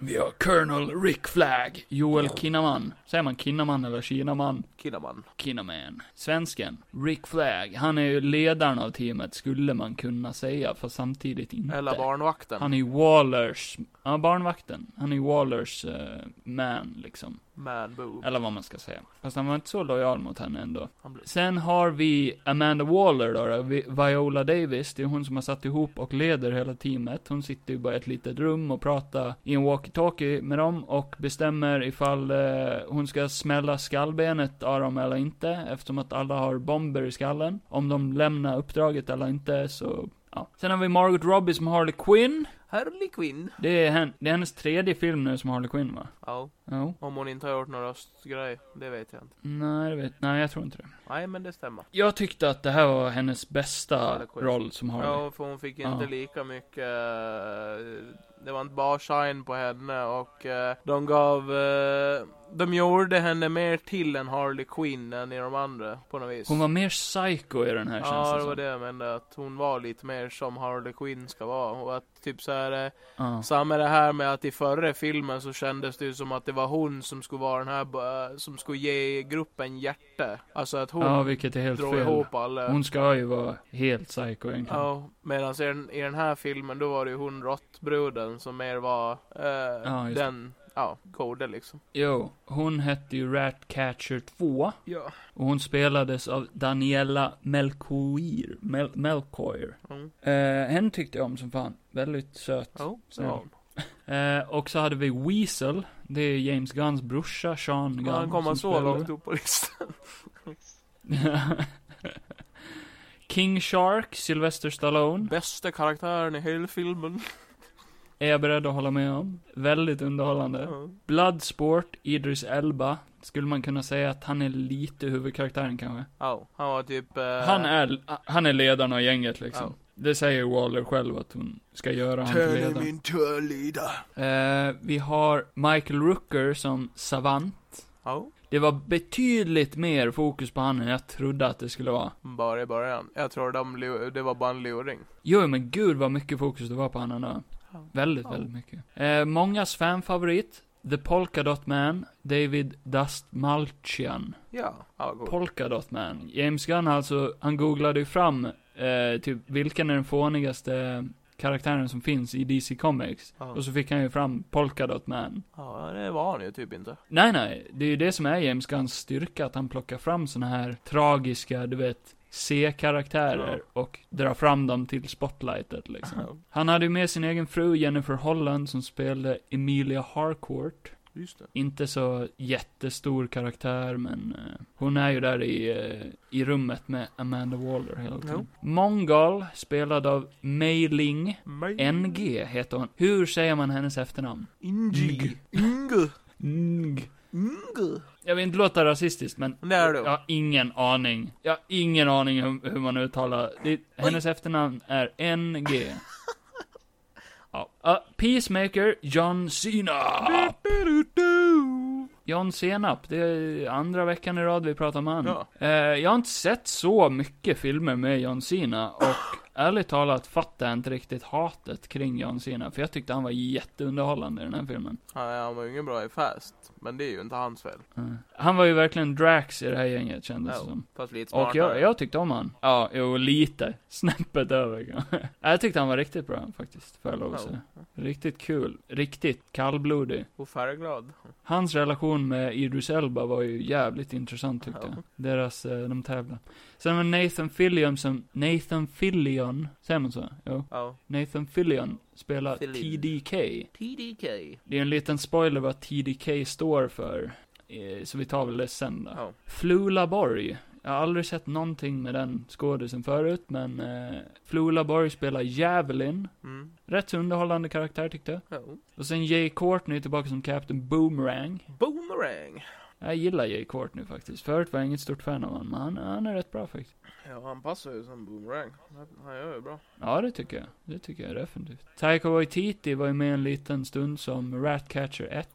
Vi har Colonel Rick Flag, Joel Kinnaman. Säger man Kinnaman eller Kinaman? Kinnaman. Kinnaman. Svensken, Rick Flag. Han är ju ledaren av teamet, skulle man kunna säga, fast samtidigt inte. Eller barnvakten. Han är ju Wallers, ja barnvakten. Han är ju Wallers eh, man, liksom. Man boo. Eller vad man ska säga. Fast han var inte så lojal mot henne ändå. Sen har vi Amanda Waller då, Vi- Viola Davis. Det är hon som har satt ihop och leder hela teamet. Hon sitter ju bara i ett litet rum och pratar i en walkie-talkie med dem och bestämmer ifall eh, hon ska smälla skallbenet av dem eller inte. Eftersom att alla har bomber i skallen. Om de lämnar uppdraget eller inte så Ja. Sen har vi Margot Robbie som Harley Quinn. Harley Quinn. Det är, hen, det är hennes tredje film nu som Harley Quinn va? Ja, Jo. om hon inte har gjort någon röstgrej, det vet jag inte. Nej, det vet, nej, jag tror inte det. Nej, men det stämmer. Jag tyckte att det här var hennes bästa Quinn. roll som Harley. Ja, för hon fick inte Ja. lika mycket, eh, det var inte bara shine på henne och eh, de gav, eh, de gjorde henne mer till en Harley Quinn än i de andra på något vis. Hon var mer psycho i den här känns Ja, det det var som. det jag menade, att hon var lite mer som Harley Quinn ska vara. Och att typ så här, eh, Ja. samma det här med att i förra filmen så kändes det ju som att det var hon som skulle vara den här, eh, som skulle ge gruppen hjärta. Alltså att hon ja, vilket är helt drog fel. ihop alla. Hon ska ju vara helt psycho egentligen. Ja, medan i den, i den här filmen då var det ju hon råttbruden som mer var eh, Ja, den, ja, goda liksom. Jo, hon hette ju Ratcatcher 2. Ja. Och hon spelades av Daniela Melchior. Mel Melchior. Mm. Eh, henne tyckte jag om som fan. Väldigt söt. Jo, så Ja. Eh, och så hade vi Weasel. Det är James Gunns brorsa, Sean Gunn. Han kommer som så långt upp på listan. King Shark, Sylvester Stallone. Bästa karaktären i hela filmen. Är jag beredd att hålla med om. Väldigt underhållande. Ja. Bloodsport, Idris Elba. Skulle man kunna säga att han är lite huvudkaraktären kanske. Ja, han var typ... Eh, Han är, han är ledaren av gänget liksom. Det säger Waller själv att hon ska göra han till ledaren. into a leader. Eh, vi har Michael Rooker som savant. Ja, Det var betydligt mer fokus på han än jag trodde att det skulle vara. bara i början. Jag tror de, det var bara en luring. Jo, men gud vad mycket fokus det var på han ändå. Ja. Väldigt, Ja. väldigt mycket. Eh, mångas fanfavorit. The Polka Dot Man, David Dastmalchian. Ja, ja, god. Polka Dot Man. James Gunn alltså, han googlade ju fram, eh, typ, vilken är den fånigaste karaktären som finns i DC Comics. Ja. Och så fick han ju fram Polka Dot Man. ja, det var han ju typ inte. Nej, nej, det är ju det som är James Gunns styrka, att han plockar fram såna här tragiska, du vet, C-karaktärer och drar fram dem till spotlightet liksom. Ja, Han hade ju med sin egen fru Jennifer Holland som spelade Emilia Harcourt. Inte så jättestor karaktär, men eh, hon är ju där i, eh, i rummet med Amanda Waller hela tiden. Mongol, spelad av Mei Ling. NG heter hon. Hur säger man hennes efternamn? Ingi. Inge. Ng. Inge. Jag vill inte låta rasistiskt, men Det är du. jag har ingen aning. Jag har ingen aning hur, hur man uttalar det. Hennes efternamn är NG. Ja. Ja, Peacemaker, John Cena. John Senap, det är andra veckan i rad vi pratar om han. Ja. Eh, jag har inte sett så mycket filmer med John Cena och ärligt talat fattar jag inte riktigt hatet kring John Cena, för jag tyckte han var jätteunderhållande i den här filmen. Ja, han var ju ingen bra i Fast. Men det är ju inte hans fel. Eh, Han var ju verkligen Drax i det här gänget kändes det som. fast lite Och jag, jag tyckte om han. Ja, jo, lite. Snäppet över. Jag tyckte han var riktigt bra faktiskt, får jag lov att säga. Riktigt kul. Riktigt kallblodig. Och färgglad. Hans relation med Idris Elba var ju jävligt intressant tyckte Ja. jag. Deras, eh, de tävlade. Sen var Nathan Fillion som, Nathan Fillion, säger man så? Jo. Ja. Nathan Fillion spelar Fillion. TDK. TDK. Det är en liten spoiler vad TDK står för. Eh, Så vi tar väl det sen då. Ja. Flula Borg. Jag har aldrig sett någonting med den skådisen förut, men eh, Flula Borg spelar Javelin. Mm. Rätt underhållande karaktär tyckte jag. Ja. Och sen Jay Courtney tillbaka som Captain Boomerang. Boomerang. Jag gillar Jay Courtney faktiskt. Förut var jag inget stort fan av honom, men han, han är rätt bra faktiskt. Ja, han passar ju som boomerang. Han- gör ju bra. Ja, det tycker jag. Det tycker jag definitivt. Taika Waititi var ju med en liten stund som Ratcatcher 1.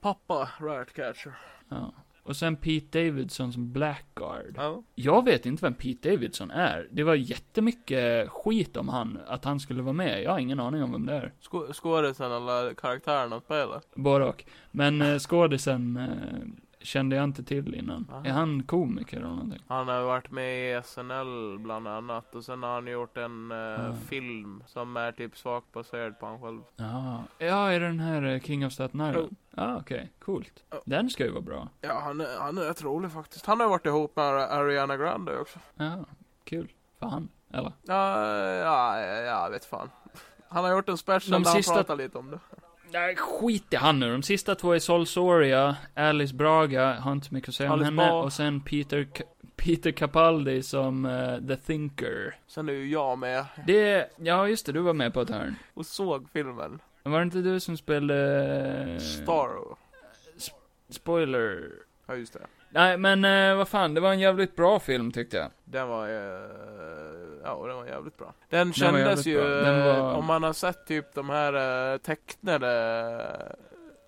Pappa Ratcatcher. Ja. Och sen Pete Davidson som Blackguard. Ja. Jag vet inte vem Pete Davidson är. Det var jättemycket skit om han, att han skulle vara med. Jag har ingen aning om vem det är. Skå- Skådisen eller karaktären han spelar. Både och. Men eh, skådisen eh, kände jag inte till innan. Aha. Är han komiker eller någonting? Han har varit med i SNL bland annat. Och sen har han gjort en eh, film som är typ svagt baserad på han själv. Ja, ja är det den här eh, King of Staten Island? Ja, okej. Coolt. Ja. Den ska ju vara bra. Ja, han är, han är rätt rolig faktiskt. Han har varit ihop med Ariana Grande också. Ja, kul. För han, eller? Ja, ja, ja, jag vet fan. Han har gjort en special De där sista- han pratar lite om det. Nej, skit i han nu. De sista två är Sol Soria, Alice Braga, har inte mycket att säga om Alice henne, och sen Peter, K- Peter Capaldi som eh, The Thinker. Sen är ju jag med Det, ja just det, du var med på ett hörn. och såg filmen. Var det inte du som spelade... eh, Star. Spoiler. Ja, just det. Nej, men eh, vad fan, det var en jävligt bra film tyckte jag. Den var, eh, ja den var jävligt bra. Den kändes jävligt ju. Den eh, var- om man har sett typ de här eh, tecknade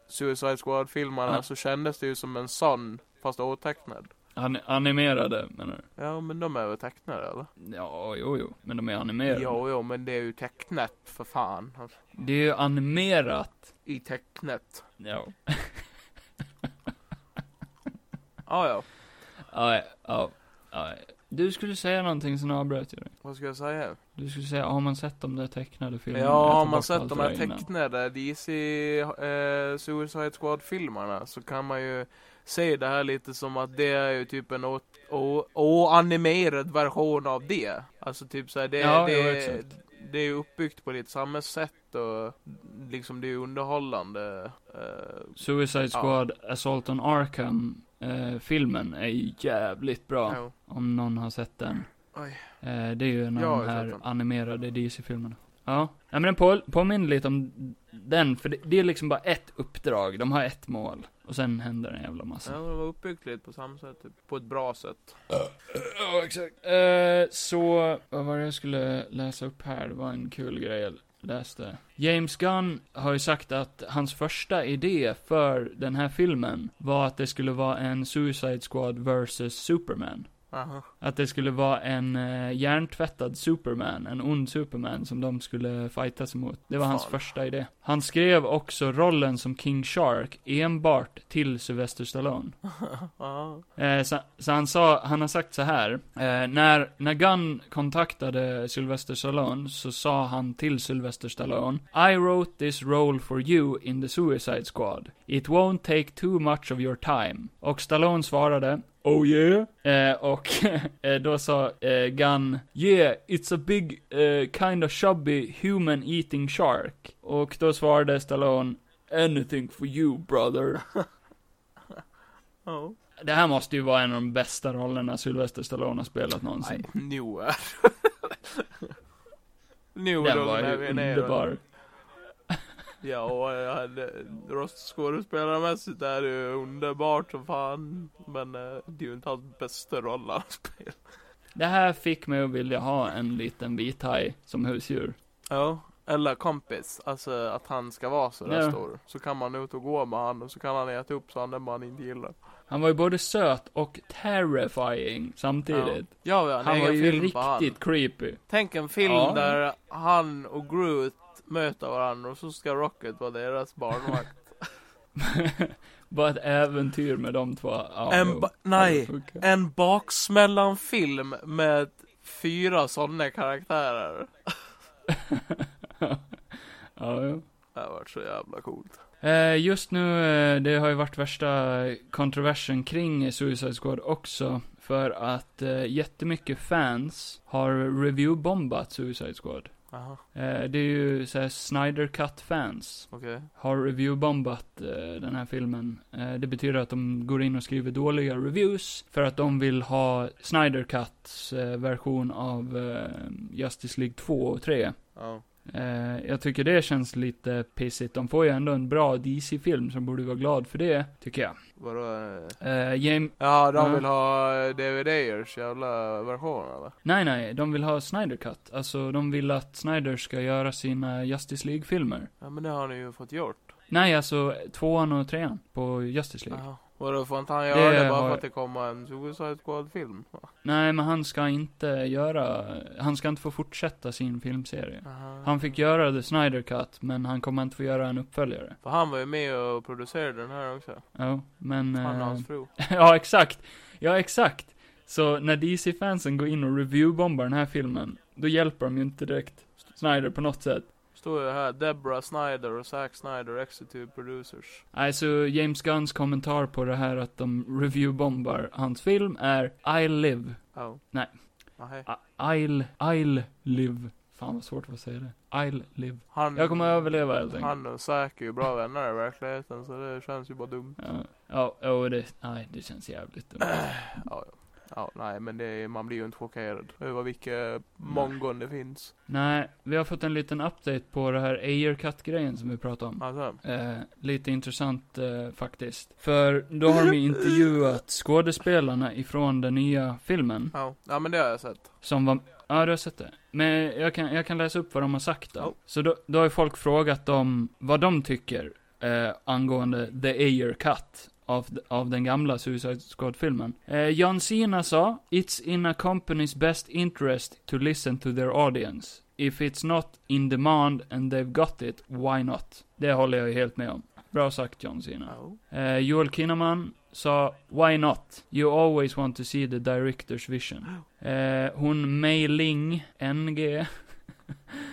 Suicide Squad-filmerna Ja. så kändes det ju som en sån, fast otecknad. Han, animerade, menar du? Ja, men de är väl tecknade eller? Ja, jo, jo. Men de är animerade. Jo, jo, men det är ju tecknat för fan. Alltså, Det är ju animerat. I tecknet. Ja. Ja, ja. Ja, ja, ja. Du skulle säga någonting som avbröt jag dig. Vad ska jag säga? Du skulle säga, har man sett de där tecknade filmerna? Ja, har man sett de där tecknade DC eh, Suicide Squad-filmerna så kan man ju se det här lite som att det är ju typ en oanimerad version av det. Alltså typ såhär, det, Ja, jo, det, exakt. det är ju uppbyggt på lite samma sätt och liksom det är underhållande. Eh, Suicide Ja. Squad, Assault on Arkham, eh, filmen är jävligt bra. jo. Om någon har sett den. Eh, det är ju en av de här animerade DC-filmerna. Ja. ja, men den på, påminner lite om den, för det, det är liksom bara ett uppdrag. De har ett mål. Och sen händer en jävla massa. Ja, det var uppbyggt lite på samma sätt, typ, på ett bra sätt. Ja, exakt. Eh, så, vad var det jag skulle läsa upp här? Det var en kul grej läste. James Gunn har ju sagt att hans första idé för den här filmen var att det skulle vara en Suicide Squad vs Superman. Aha. Att det skulle vara en uh, hjärntvättad Superman, en ond Superman som de skulle fightas emot. Det var hans Fan. första idé. Han skrev också rollen som King Shark enbart till Sylvester Stallone. Eh, så, så han sa, han har sagt så här. Eh, när, när Gunn kontaktade Sylvester Stallone så sa han till Sylvester Stallone I wrote this role for you in the Suicide Squad. It won't take too much of your time. Och Stallone svarade Oh yeah? Eh, och eh, då sa eh, Gunn Yeah, it's a big eh, kind of chubby human eating shark. Och då svarade Stallone Anything for you brother. Ja. Det här måste ju vara en av de bästa rollerna Sylvester Stallone har spelat någonsin. Nej, nu är Nu är Den de var ju underbar. Ja, och jag hade röstskådespelarmässigt är det ju underbart som fan. Men eh, det är ju inte hans bästa roll han spelar. Det här fick mig att vilja ha en liten vithaj som husdjur. Ja. Eller kompis, alltså att han ska vara så där Ja. stor. Så kan man ut och gå med han och så kan han äta upp sådana man inte gillar. Han var ju både söt och terrifying samtidigt. Ja, har en Han var ju han. riktigt creepy. Tänk en film Ja. där han och Groot möter varandra och så ska Rocket vara deras barnvakt. Bara ett äventyr med de två. Ja, En ba- nej. En baksmällan-film med fyra sådana karaktärer. ja, jo. Det har varit så jävla coolt. Eh, just nu, eh, det har ju varit värsta kontroversen kring Suicide Squad också. För att eh, jättemycket fans har review-bombat Suicide Squad. Jaha, Eh, det är ju såhär Snyder Cut-fans okej. har review-bombat eh, den här filmen. Eh, det betyder att de går in och skriver dåliga reviews för att de vill ha Snyder Cuts eh, version av Justice League 2 och 3. Ja. Eh, jag tycker det känns lite pissigt. De får ju ändå en bra DC-film som borde vara glad för det, tycker jag. Vadå? eh? James... Ja, de vill ha DVD-ers jävla version eller? Nej, nej, de vill ha Snyder Cut. Alltså, de vill att Snyder ska göra sina Justice League-filmer. Ja, men det har ni ju fått gjort. Nej, alltså tvåan och trean på Justice League. Jaha. Vadå, får inte han göra det, Det bara har- för att det kommer en Suicide Squad-film? Nej, men han ska inte göra, han ska inte få fortsätta sin filmserie. Aha. Han fick göra The Snyder Cut, men han kommer inte få göra en uppföljare. För han var ju med och producerade den här också. Ja, men... Han och eh, hans fru. ja, exakt. Ja, exakt. Så när DC-fansen går in och reviewbombar den här filmen, då hjälper de ju inte direkt Snyder på något sätt. Står ju här, Deborah Snyder och Zack Snyder, executive producers. Nej, så James Gunns kommentar på det här att de reviewbombar hans film är I live. Ja. Nej. I- I'll, I'll live. Fan vad svårt att säga det. I'll live. Han, Jag kommer överleva helt enkelt. Han och Zack är ju bra vänner i verkligheten så det känns ju bara dumt. Ja, ja, ja det, nej, det känns jävligt dumt. Ja, ja. Ja, nej men det, man blir ju inte chockerad över vilka mongon det finns. Nej, vi har fått en liten update på det här Ayer Cut-grejen som vi pratade om. Alltså, Eh, lite intressant eh, faktiskt. För då har de ju intervjuat skådespelarna ifrån den nya filmen. ja. ja men det har jag sett. Som var, ja du har sett det. Men jag kan, jag kan läsa upp vad de har sagt då. Ja. Så då, då har ju folk frågat dem vad de tycker eh, angående The Ayer Cut. Av, av den gamla Suicide Squad-filmen. Eh, John Cena sa, It's in a company's best interest to listen to their audience. If it's not in demand and they've got it, why not? Det håller jag ju helt med om. Bra sagt John Cena. Eh, Joel Kinnaman sa, Why not? You always want to see the director's vision. Eh, hon Mei Ling, NG.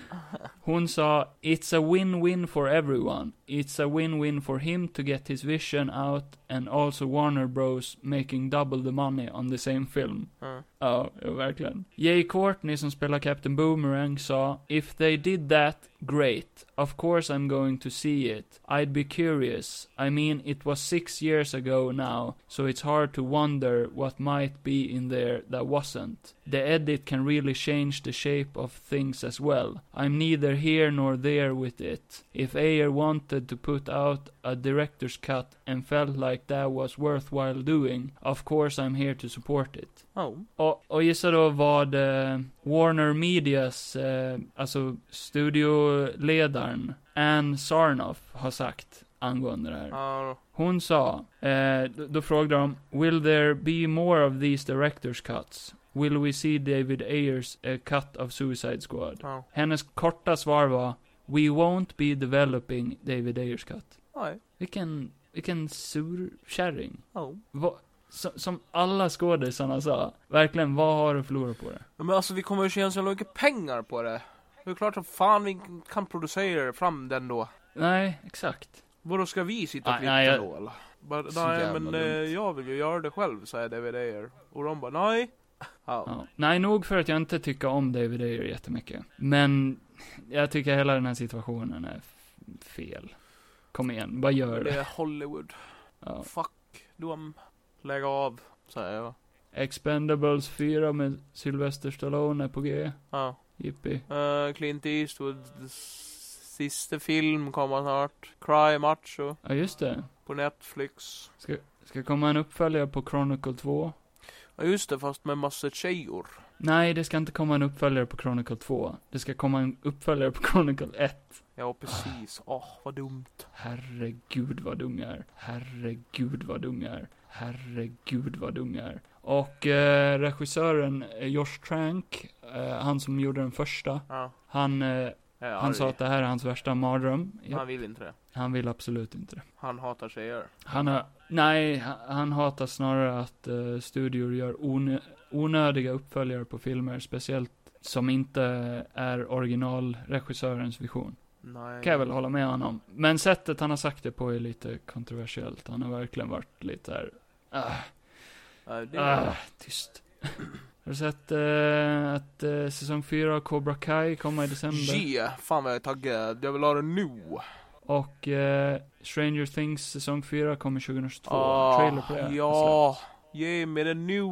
Hon sa, It's a win-win for everyone. It's a win-win for him to get his vision out and also Warner Bros making double the money on the same film. Mm. Ja, verkligen. Jay Courtney som spelar Captain Boomerang sa, If they did that, great. Of course I'm going to see it. I'd be curious. I mean, it was six years ago now, so it's hard to wonder what might be in there that wasn't. The edit can really change the shape of things as well. I'm neither here nor there with it. If Ayer wanted to put out a director's cut and felt like that was worthwhile doing, of course I'm here to support it. Ja. Och, och gissa då vad eh, Warner Medias, eh, alltså studioledaren, Ann Sarnoff har sagt angående det här. Hon sa, eh, då, då frågade de, Will there be more of these director's cuts? Will we see David Ayers eh, cut of Suicide Squad? Ja. Hennes korta svar var, We won't be developing David Ayers cut. Nej. Vilken, vilken surkärring. Ja. Va, som, som alla skådisarna sa, verkligen, vad har du förlorat på det? Men alltså vi kommer ju tjäna så mycket pengar på det. Det är klart som fan vi kan producera fram den då. Nej, exakt. Vadå ska vi sitta och klippa jag- då eller? Nej jävla men eh, jag vill ju göra det själv säger David Ayer. Och de bara nej. Ja. Ja. Nej, nog för att jag inte tycker om David Ayer jättemycket. Men, jag tycker hela den här situationen är fel. Kom igen, bara gör Det det. är Hollywood. Ja. Fuck dem. Lägg av. Säger jag. Expendables 4 med Sylvester Stallone är på G. Ja. Jippi. Uh, Clint Eastwoods sista film kommer snart. Cry Macho. Ja, just det. På Netflix. Ska, ska komma en uppföljare på Chronicle 2. Ja just det, fast med massa tjejor. Nej, det ska inte komma en uppföljare på Chronicle 2. Det ska komma en uppföljare på Chronicle 1. Ja precis. Åh, vad dumt. Herregud vad dum jag är. Herregud vad dum jag är. Herregud vad dum jag är. Och eh, regissören eh, Josh Trank, eh, han som gjorde den första, Ja. han, eh, Är han sa att det här är hans värsta mardröm. Ja, Han vill inte det. han vill absolut inte det. Han hatar tjejer. Han har, nej, han, hatar snarare att eh, studior gör onö, onödiga uppföljare på filmer, speciellt som inte är originalregissörens vision. Nej. Kan jag väl hålla med honom. Men sättet han har sagt det på är lite kontroversiellt. Han har verkligen varit lite där. Ah, Nej, det ah, tyst. Har du sett eh, att eh, säsong 4 av Cobra Kai kommer i december? Yeah, fan vad jag är taggad. Jag vill ha det nu. Och eh, Stranger Things säsong 4 kommer 2022. Ah, Trailer på det. Ja, ge mig det nu.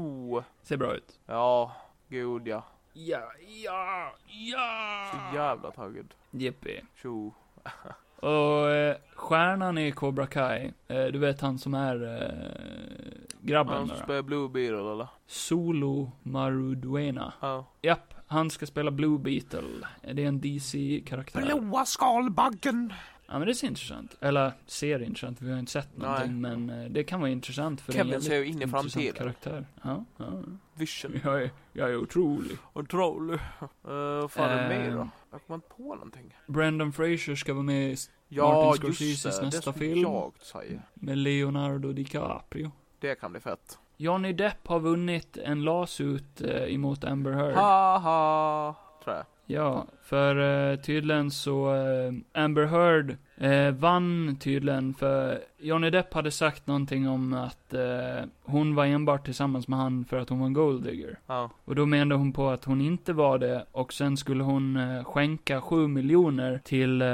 Ser bra ut. Ja, gud ja. Ja, ja, ja! Så jävla taggad. Jippi. Tjo. Och eh, stjärnan i Cobra Kai, eh, du vet han som är eh, grabben Han som spelar Blue Beetle eller? Solo Maruduena. Ja. Japp, han ska spela Blue Beetle. Det är en DC-karaktär. Blåa skalbaggen. Ja men det ser intressant. Eller, ser intressant, vi har inte sett någonting. Men eh, det kan vara intressant för Kevin en ser ju in i framtiden. karaktär. Ja, ja. Vision. Jag är, jag är otrolig. Otrolig. Uh, fan är det mer då? Ehm. Jag kommer inte på någonting. Brendan Fraser ska vara med i- Ja, Martin Scorseses det. nästa det film. jag säger. med Leonardo DiCaprio. Det kan bli fett. Johnny Depp har vunnit en lawsuit eh, emot Amber Heard. Haha. Tror jag. Ja, för eh, tydligen så, eh, Amber Heard eh, vann tydligen för Johnny Depp hade sagt någonting om att eh, hon var enbart tillsammans med han för att hon var en golddigger. Ja. Och då menade hon på att hon inte var det och sen skulle hon eh, skänka 7 miljoner till eh,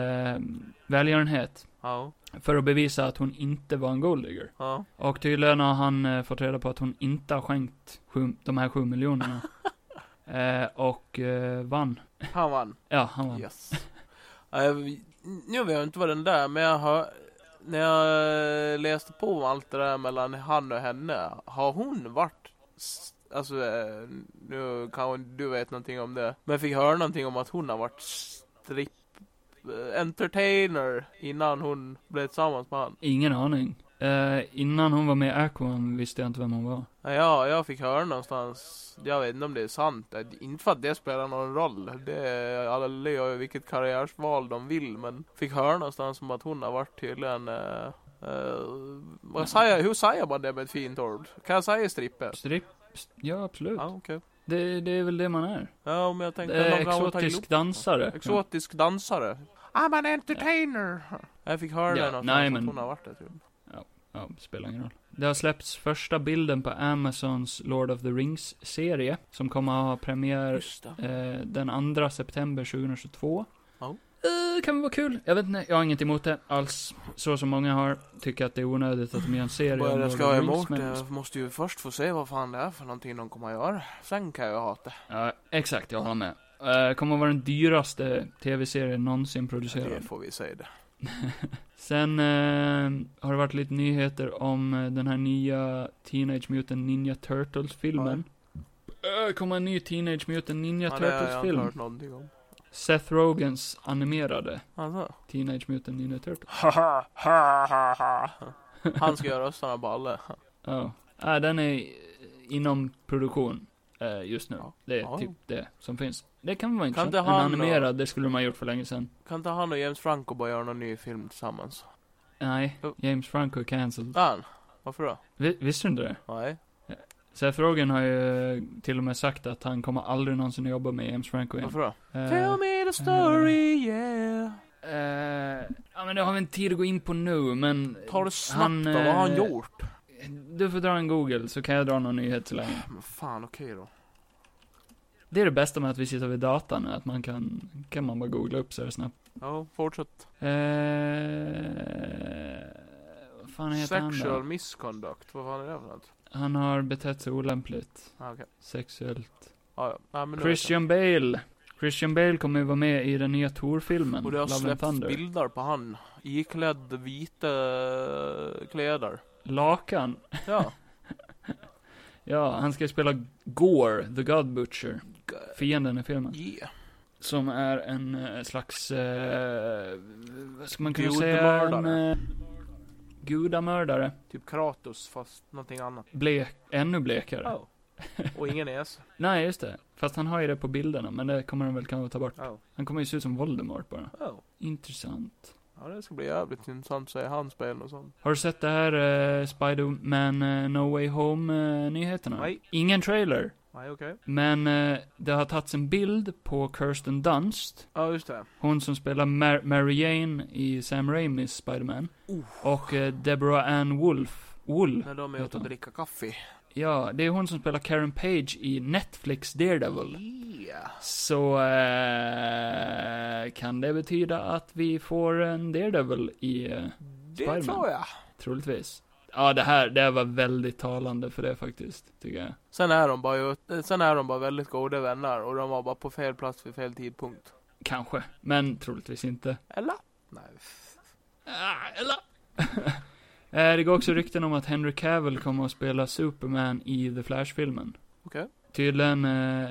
välgörenhet. Ja. För att bevisa att hon inte var en golddigger. Ja. Och tydligen har han eh, fått reda på att hon inte har skänkt sju, de här sju miljonerna. eh, och eh, vann. Han vann. Ja, han vann. Yes. Ja, jag, nu vet jag inte vad den där, men jag har när jag läste på om allt det där mellan han och henne, har hon varit Alltså, nu kan du vet någonting om det. Men jag fick höra någonting om att hon har varit strip eh, entertainer innan hon blev tillsammans med han. Ingen aning. Eh, innan hon var med i Aquan visste jag inte vem hon var. Ja, jag fick höra någonstans, jag vet inte om det är sant, inte för att det spelar någon roll. Det är, alla gör ju vilket karriärsval de vill, men fick höra någonstans om att hon har varit tydligen eh, eh, vad säger, hur säger man det med ett fint ord? Kan jag säga strippe? Strip? Ja, absolut. Ja, okej. Det, det är väl det man är. Ja, men jag tänkte ta exotisk dansare. Exotisk dansare. I'm an entertainer. Jag fick höra Ja, det någonstans nej, att men- hon har varit det typ. Ja, spelar ingen roll. Det har släppts första bilden på Amazons Lord of the Rings-serie, som kommer att ha premiär det. eh, den 2 september 2022. Ja. Eh, kan vara kul. Jag vet inte, jag har inget emot det alls. Så som många har, tycker att det är onödigt att de gör en serie om jag Lord ska of the Rings, men- det, måste ju först få se vad fan det är för någonting de kommer att göra. Sen kan jag hata. Ja, exakt, jag håller med. Eh, kommer att vara den dyraste tv-serien någonsin Det producerad. får vi säga det. Sen eh, har det varit lite nyheter om eh, den här nya Teenage Mutant Ninja Turtles-filmen. Uh, kommer en ny Teenage Mutant Ninja Ja, har jag Turtles-film. hört någonting om. Seth Rogans animerade Alltså. Teenage Mutant Ninja Turtles. Han ska göra rösterna på alla. Ja. Uh, den är inom produktion eh, just nu. Ja. Det är Ja. typ det som finns. Det kan vara intressant. inte En han då- animerad, det skulle de ha gjort för länge sedan. Kan inte han och James Franco bara göra någon ny film tillsammans? Nej. James Franco är cancelled. Ja, han. Varför då? Vi, visste du inte det? Nej. Seth Rogen har ju till och med sagt att han kommer aldrig någonsin jobba med James Franco igen. Varför då? Eh, Tell me the story, yeah. eh, ja men det har vi inte tid att gå in på nu, men... Ta det snabbt han, då, vad har han gjort? Du får dra en Google, så kan jag dra någon nyhet så länge. Men fan, okej då. Det är det bästa med att vi sitter vid datorn, att man kan, kan man bara googla upp så här snabbt. Ja, fortsätt. Eh, vad fan heter han Sexual då? misconduct, vad fan är det för något? Han har betett sig olämpligt. Ah, okej. Sexuellt. Ja, ja. Nej, men nu vet Christian Bale. Christian Bale kommer ju vara med i den nya Thor-filmen. Och det har Love släppts bilder på han. Iklädd vita kläder. Lakan. Ja. Ja, han ska spela Gore, the God Butcher. Fienden i filmen. Yeah. Som är en eh, slags, eh, vad ska man kunna säga? En, eh, gudamördare. Typ Kratos fast någonting annat. Blek, ännu blekare. Oh. Och ingen näsa. Nej, just det. Fast han har ju det på bilderna, men det kommer de väl kanske ta bort. Oh. Han kommer ju se ut som Voldemort bara. Oh. Intressant. Ja, det ska bli jävligt intressant att se han spela och sånt. Har du sett det här eh, Spider-Man eh, No Way Home-nyheterna? Nej. Ingen trailer. Nej, okej. Men eh, det har tagits en bild på Kirsten Dunst. Ja, just det. Hon som spelar Mar- Mary Jane i Sam Raimis Spider-Man. Uh. Och eh, Deborah Ann Wolf. Wool. När de är ute och dricker kaffe. Ja, det är hon som spelar Karen Page i Netflix Daredevil. Yeah. Så eh, kan det betyda att vi får en Daredevil i, eh, Det Spiderman. tror jag. troligtvis. Ja, det här, det här var väldigt talande för det faktiskt, tycker jag. Sen är de bara ju- sen är de bara väldigt goda vänner och de var bara på fel plats vid fel tidpunkt. Kanske, men troligtvis inte. Eller? Nej. Ah, eller? Eh, det går också rykten om att Henry Cavill kommer att spela Superman i The Flash-filmen. Okej. Tydligen, eh,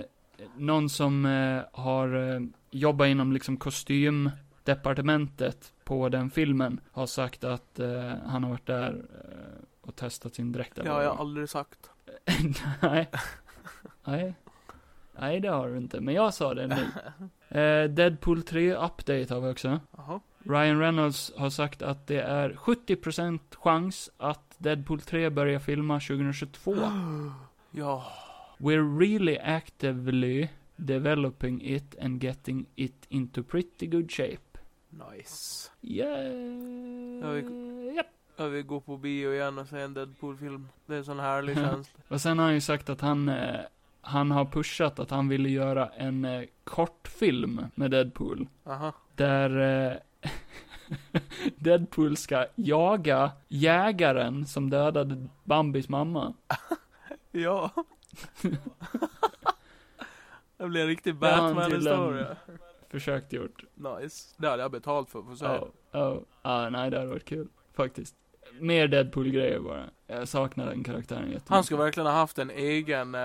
någon som eh, har eh, jobbat inom liksom kostymdepartementet på den filmen har sagt att eh, han har varit där och testat sin dräkt. Det har jag aldrig sagt. Nej. Nej. Nej, det har du inte. Men jag sa det nu. Eh, Deadpool 3 update har vi också. Jaha. Ryan Reynolds har sagt att det är 70% chans att Deadpool 3 börjar filma 2022. Ja. We're really actively developing it and getting it into pretty good shape. Nice. Yeah. Ja, vi- Japp. Jag vill gå på bio igen och se en Deadpool-film. Det är en sån härlig känsla. Och sen har han ju sagt att han, eh, han har pushat att han ville göra en eh, kortfilm med Deadpool. Aha. Där, eh, Deadpool ska jaga jägaren som dödade Bambis mamma. Ja. det blir en riktig Batman-historia. Försökt gjort. Nice. Det hade jag betalt för, för så. Ja, ja, ja, nej det hade varit kul. Faktiskt. Mer Deadpool-grejer bara. Jag saknar den karaktären jättemycket. Han skulle verkligen ha haft en egen, eh,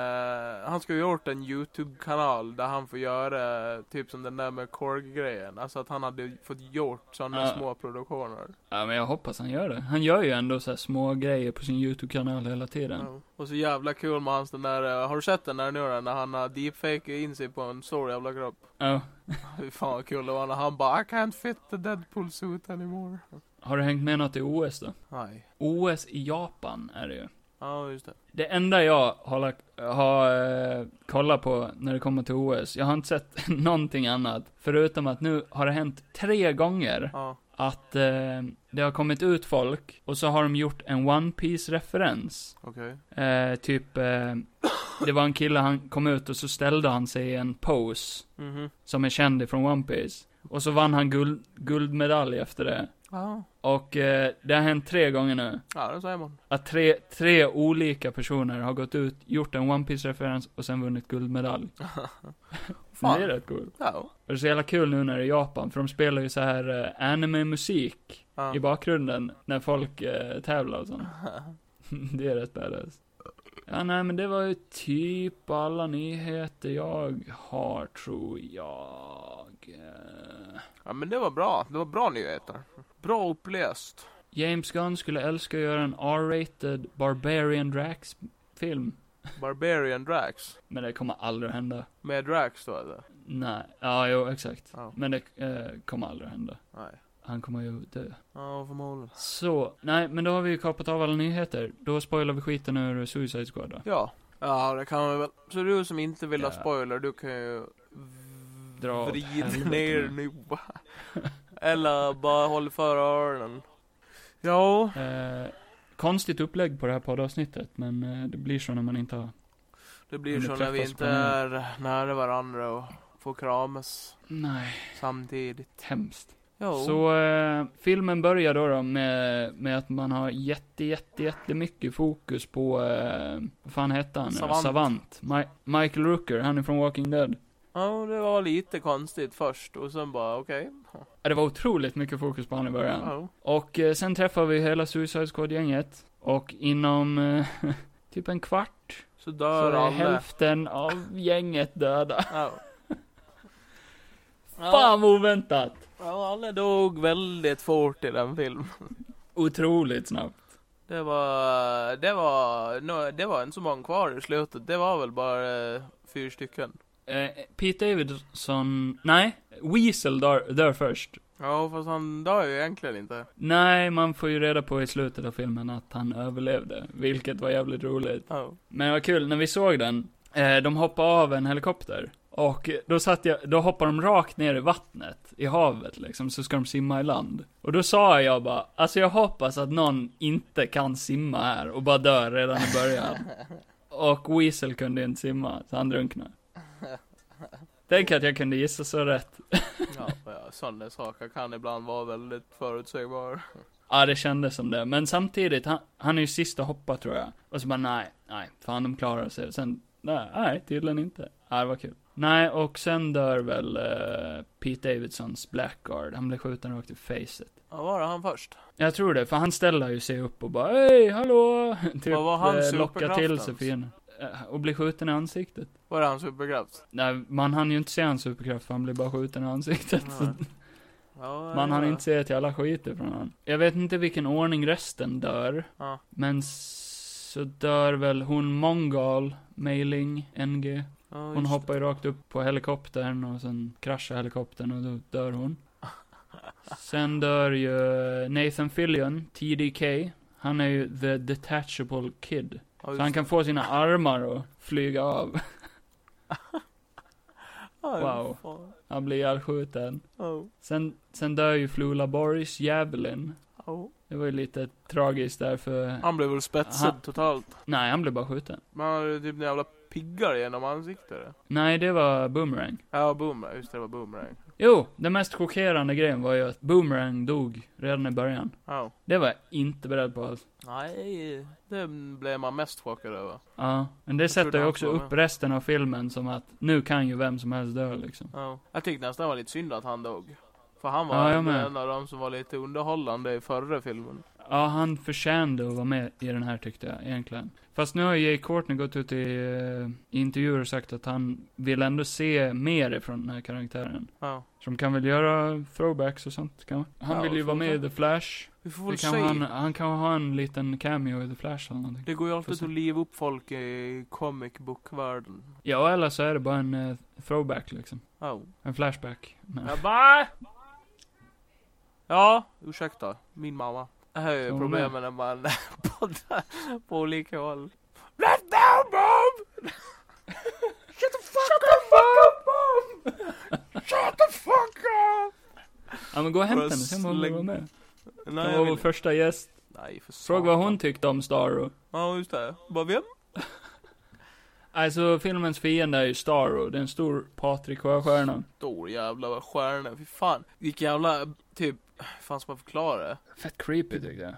han skulle ha gjort en YouTube-kanal där han får göra typ som den där med Korg-grejen. Alltså att han hade fått gjort sådana Ja. små produktioner. Ja, men jag hoppas han gör det. Han gör ju ändå så små grejer på sin YouTube-kanal hela tiden. Ja. Och så jävla kul med hans den där, eh, har du sett den där nu då, när han har deepfakat in sig på en stor jävla kropp? Ja. Fy fan vad kul det var när han bara I can't fit the Deadpool suit anymore. Har du hängt med något i OS då? Nej. OS i Japan är det ju. Ja, just det. Det enda jag har, lagt, har eh, kollat på när det kommer till OS, jag har inte sett någonting annat. Förutom att nu har det hänt tre gånger Ja. att eh, det har kommit ut folk och så har de gjort en One piece referens Okej. eh, typ, eh, det var en kille, han kom ut och så ställde han sig i en pose Mhm. som är känd från One Piece Och så vann han guld, guldmedalj efter det. Ja. Och eh, det har hänt tre gånger nu. Ja, det säger man. Att tre, tre olika personer har gått ut, gjort en One piece referens och sen vunnit guldmedalj. Fan. det är rätt coolt. Ja. Och det är så jävla kul nu när det är Japan, för de spelar ju så här eh, anime-musik ja. i bakgrunden när folk eh, tävlar och sånt. det är rätt badass. Ja, nej men det var ju typ alla nyheter jag har, tror jag. Ja, men det var bra. Det var bra nyheter. Bra uppläst. James Gunn skulle älska att göra en R-rated Barbarian Drax-film. Barbarian Drax. Men det kommer aldrig att hända. Med Drax då eller? Nej, ja jo exakt. Ja. Men det eh, kommer aldrig att hända. Nej. Han kommer ju dö. Ja, förmodligen. Så, nej men då har vi ju kapat av alla nyheter. Då spoilar vi skiten ur Suicide Squad då. Ja. Ja, det kan man väl. Så du som inte vill ha Ja. spoiler, du kan ju Dra vrida helvete ner nu. Eller bara håll för öronen. Ja. Eh, konstigt upplägg på det här poddavsnittet, men eh, det blir så när man inte har... Det blir så när vi inte är nära varandra och får kramas Nej, samtidigt. hemskt. Jo. Så eh, filmen börjar då, då med, med att man har jätte, jätte, jättemycket fokus på, eh, vad fan hette han? Savant. Savant. Mi- Michael Rooker, han är från Walking Dead. Ja, det var lite konstigt först och sen bara okej. Ja, Det var otroligt mycket fokus på han i början. Ja. Och eh, sen träffar vi hela Suicide Squad-gänget. Och inom eh, typ en kvart Så så dör är alla. hälften av gänget döda. Ja. Fan vad oväntat! Ja, alla dog väldigt fort i den filmen. Otroligt snabbt. Det var, det var, no, det var inte så många kvar i slutet. Det var väl bara eh, fyra stycken. Eh, Pete Davidson, nej, Weasel dör, dör först. Ja, fast han dör ju egentligen inte. Nej, man får ju reda på i slutet av filmen att han överlevde, vilket var jävligt roligt. Ja. Men det var kul, när vi såg den, eh, de hoppade av en helikopter. Och då satt jag, då hoppar de rakt ner i vattnet, i havet liksom, så ska de simma i land. Och då sa jag bara, alltså jag hoppas att någon inte kan simma här och bara dör redan i början. och Weasel kunde inte simma, så han drunknade. Tänk att jag kunde gissa så rätt. Ja, ja saker kan ibland vara väldigt förutsägbara. Ja, det kändes som det. Men samtidigt, han, han är ju sista hoppa tror jag. Och så bara, nej, nej, fan de klarar sig. Sen, nej, nej tydligen inte. Ja, det var kul. Nej, och sen dör väl eh, Pete Davidsons Blackguard. Han blev skjuten rakt i facet. Ja, var det han först? Jag tror det, för han ställer ju sig upp och bara, hej, hallå! typ, Vad var hans eh, lockar till sig fienden. Eh, Och blir skjuten i ansiktet. Var det hans superkraft? Nej, man hann ju inte se hans superkraft för han blir bara skjuten i ansiktet. Nej. Ja, man ja. hann inte se till alla skiter från honom. Jag vet inte vilken ordning resten dör. Ja. Men så dör väl hon Mongol, Mailing, NG. Ja, Hon hoppar ju rakt upp på helikoptern och sen kraschar helikoptern och då dör hon. Sen dör ju Nathan Fillion, TDK. Han är ju the detachable kid. Ja, Så han kan få sina armar att flyga av. Wow. Han blir ihjälskjuten. Ja. Sen, sen dör ju Flula Boris, Javelin. Ja. Det var ju lite tragiskt där för... Han blev väl spetsad Han- totalt. Nej, han blev bara skjuten. Men han hade typ en jävla piggar genom ansiktet. Nej, det var Boomerang. Ja, boomerang. Just det, det var boomerang. Jo, den mest chockerande grejen var ju att Boomerang dog redan i början. Ja. Det var jag inte beredd på alls. Nej, det blev man mest chockad över. Ja, men det Jag sätter ju också upp med. resten av filmen som att nu kan ju vem som helst dö liksom. Ja. Jag tyckte nästan det var lite synd att han dog. För han Ja, var med. en av de som var lite underhållande i förra filmen. Ja, han förtjänade att vara med i den här tyckte jag, egentligen. Fast nu har Jay Courtney gått ut i, i intervjuer och sagt att han vill ändå se mer ifrån den här karaktären. Ja. Så de kan väl göra throwbacks och sånt, kan Han Ja, vill ju vara med i. The Flash. Vi får väl kan se. han, han kan ha en liten cameo i The Flash eller någonting. Det går ju alltid att liva upp folk i comic book-världen. Ja, eller så är det bara en eh, throwback liksom. Ja. En flashback. Bara... Ja, ursäkta. Min mamma. Det här är ju problemet när man poddar på olika håll. Let down mom! Shut the fuck up mom! Shut the fuck up! ja men gå och hämta henne, sen må hon släng- vara med. Nej, Kan jag vara vår vill... första gäst. Nej, för Fråga vad hon tyckte om Starro. Ja, just det. Bara vem? Alltså, filmens fiende är ju Starro. Det är en stor Patrik Sjöstjärna. Stor jävla stjärna. Fy fan. Vilken jävla, typ, fan ska man förklara det? Fett creepy tyckte jag.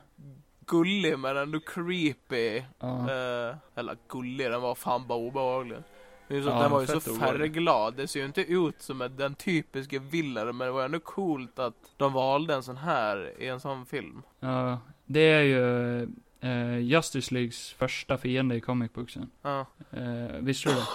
Gullig men ändå creepy. Ja. Eh, eller gullig, den var fan bara obehaglig. Det är så, Ja, den var ju så färgglad. Det ser ju inte ut som den typiska villan, men det var ändå coolt att de valde en sån här i en sån film. Ja, det är ju eh, Justice Leagues första fiende i comic booksen. Ja. Eh, visste du det?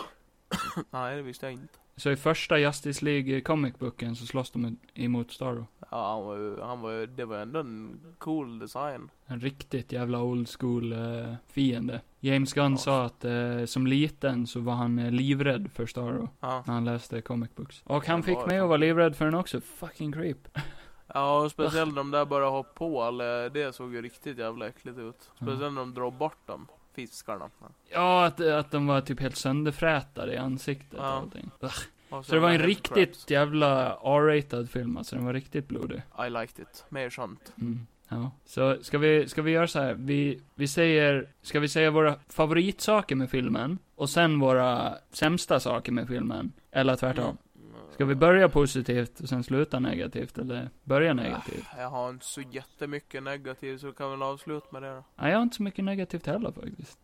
Nej, det visste jag inte. Så i första Justice League comic booken så slåss de emot Starro. Ja, han var ju, han var ju, det var ändå en cool design. En riktigt jävla old school eh, fiende. James Gunn Ja. sa att eh, som liten så var han eh, livrädd för Starro. Ja. När han läste comic books. Och han fick mig att vara livrädd för den också. Fucking creep. Ja, och speciellt de där började hoppa på, eller det såg ju riktigt jävla äckligt ut. Speciellt när de drog bort dem. Fiskarna. Ja, att, att de var typ helt sönderfrätade i ansiktet och Ja. allting. Ugh. Och Så det var en riktigt crabs. jävla R-ratad film alltså. Den var riktigt blodig. I liked it. Mer sånt. Mm. Ja. Så ska vi, ska vi göra så här? Vi, vi säger, ska vi säga våra favoritsaker med filmen? Och sen våra sämsta saker med filmen? Eller tvärtom? Mm. Ska vi börja positivt och sen sluta negativt? Eller börja negativt? Jag har inte så jättemycket negativt så du kan väl avsluta med det då. Nej, jag har inte så mycket negativt heller faktiskt.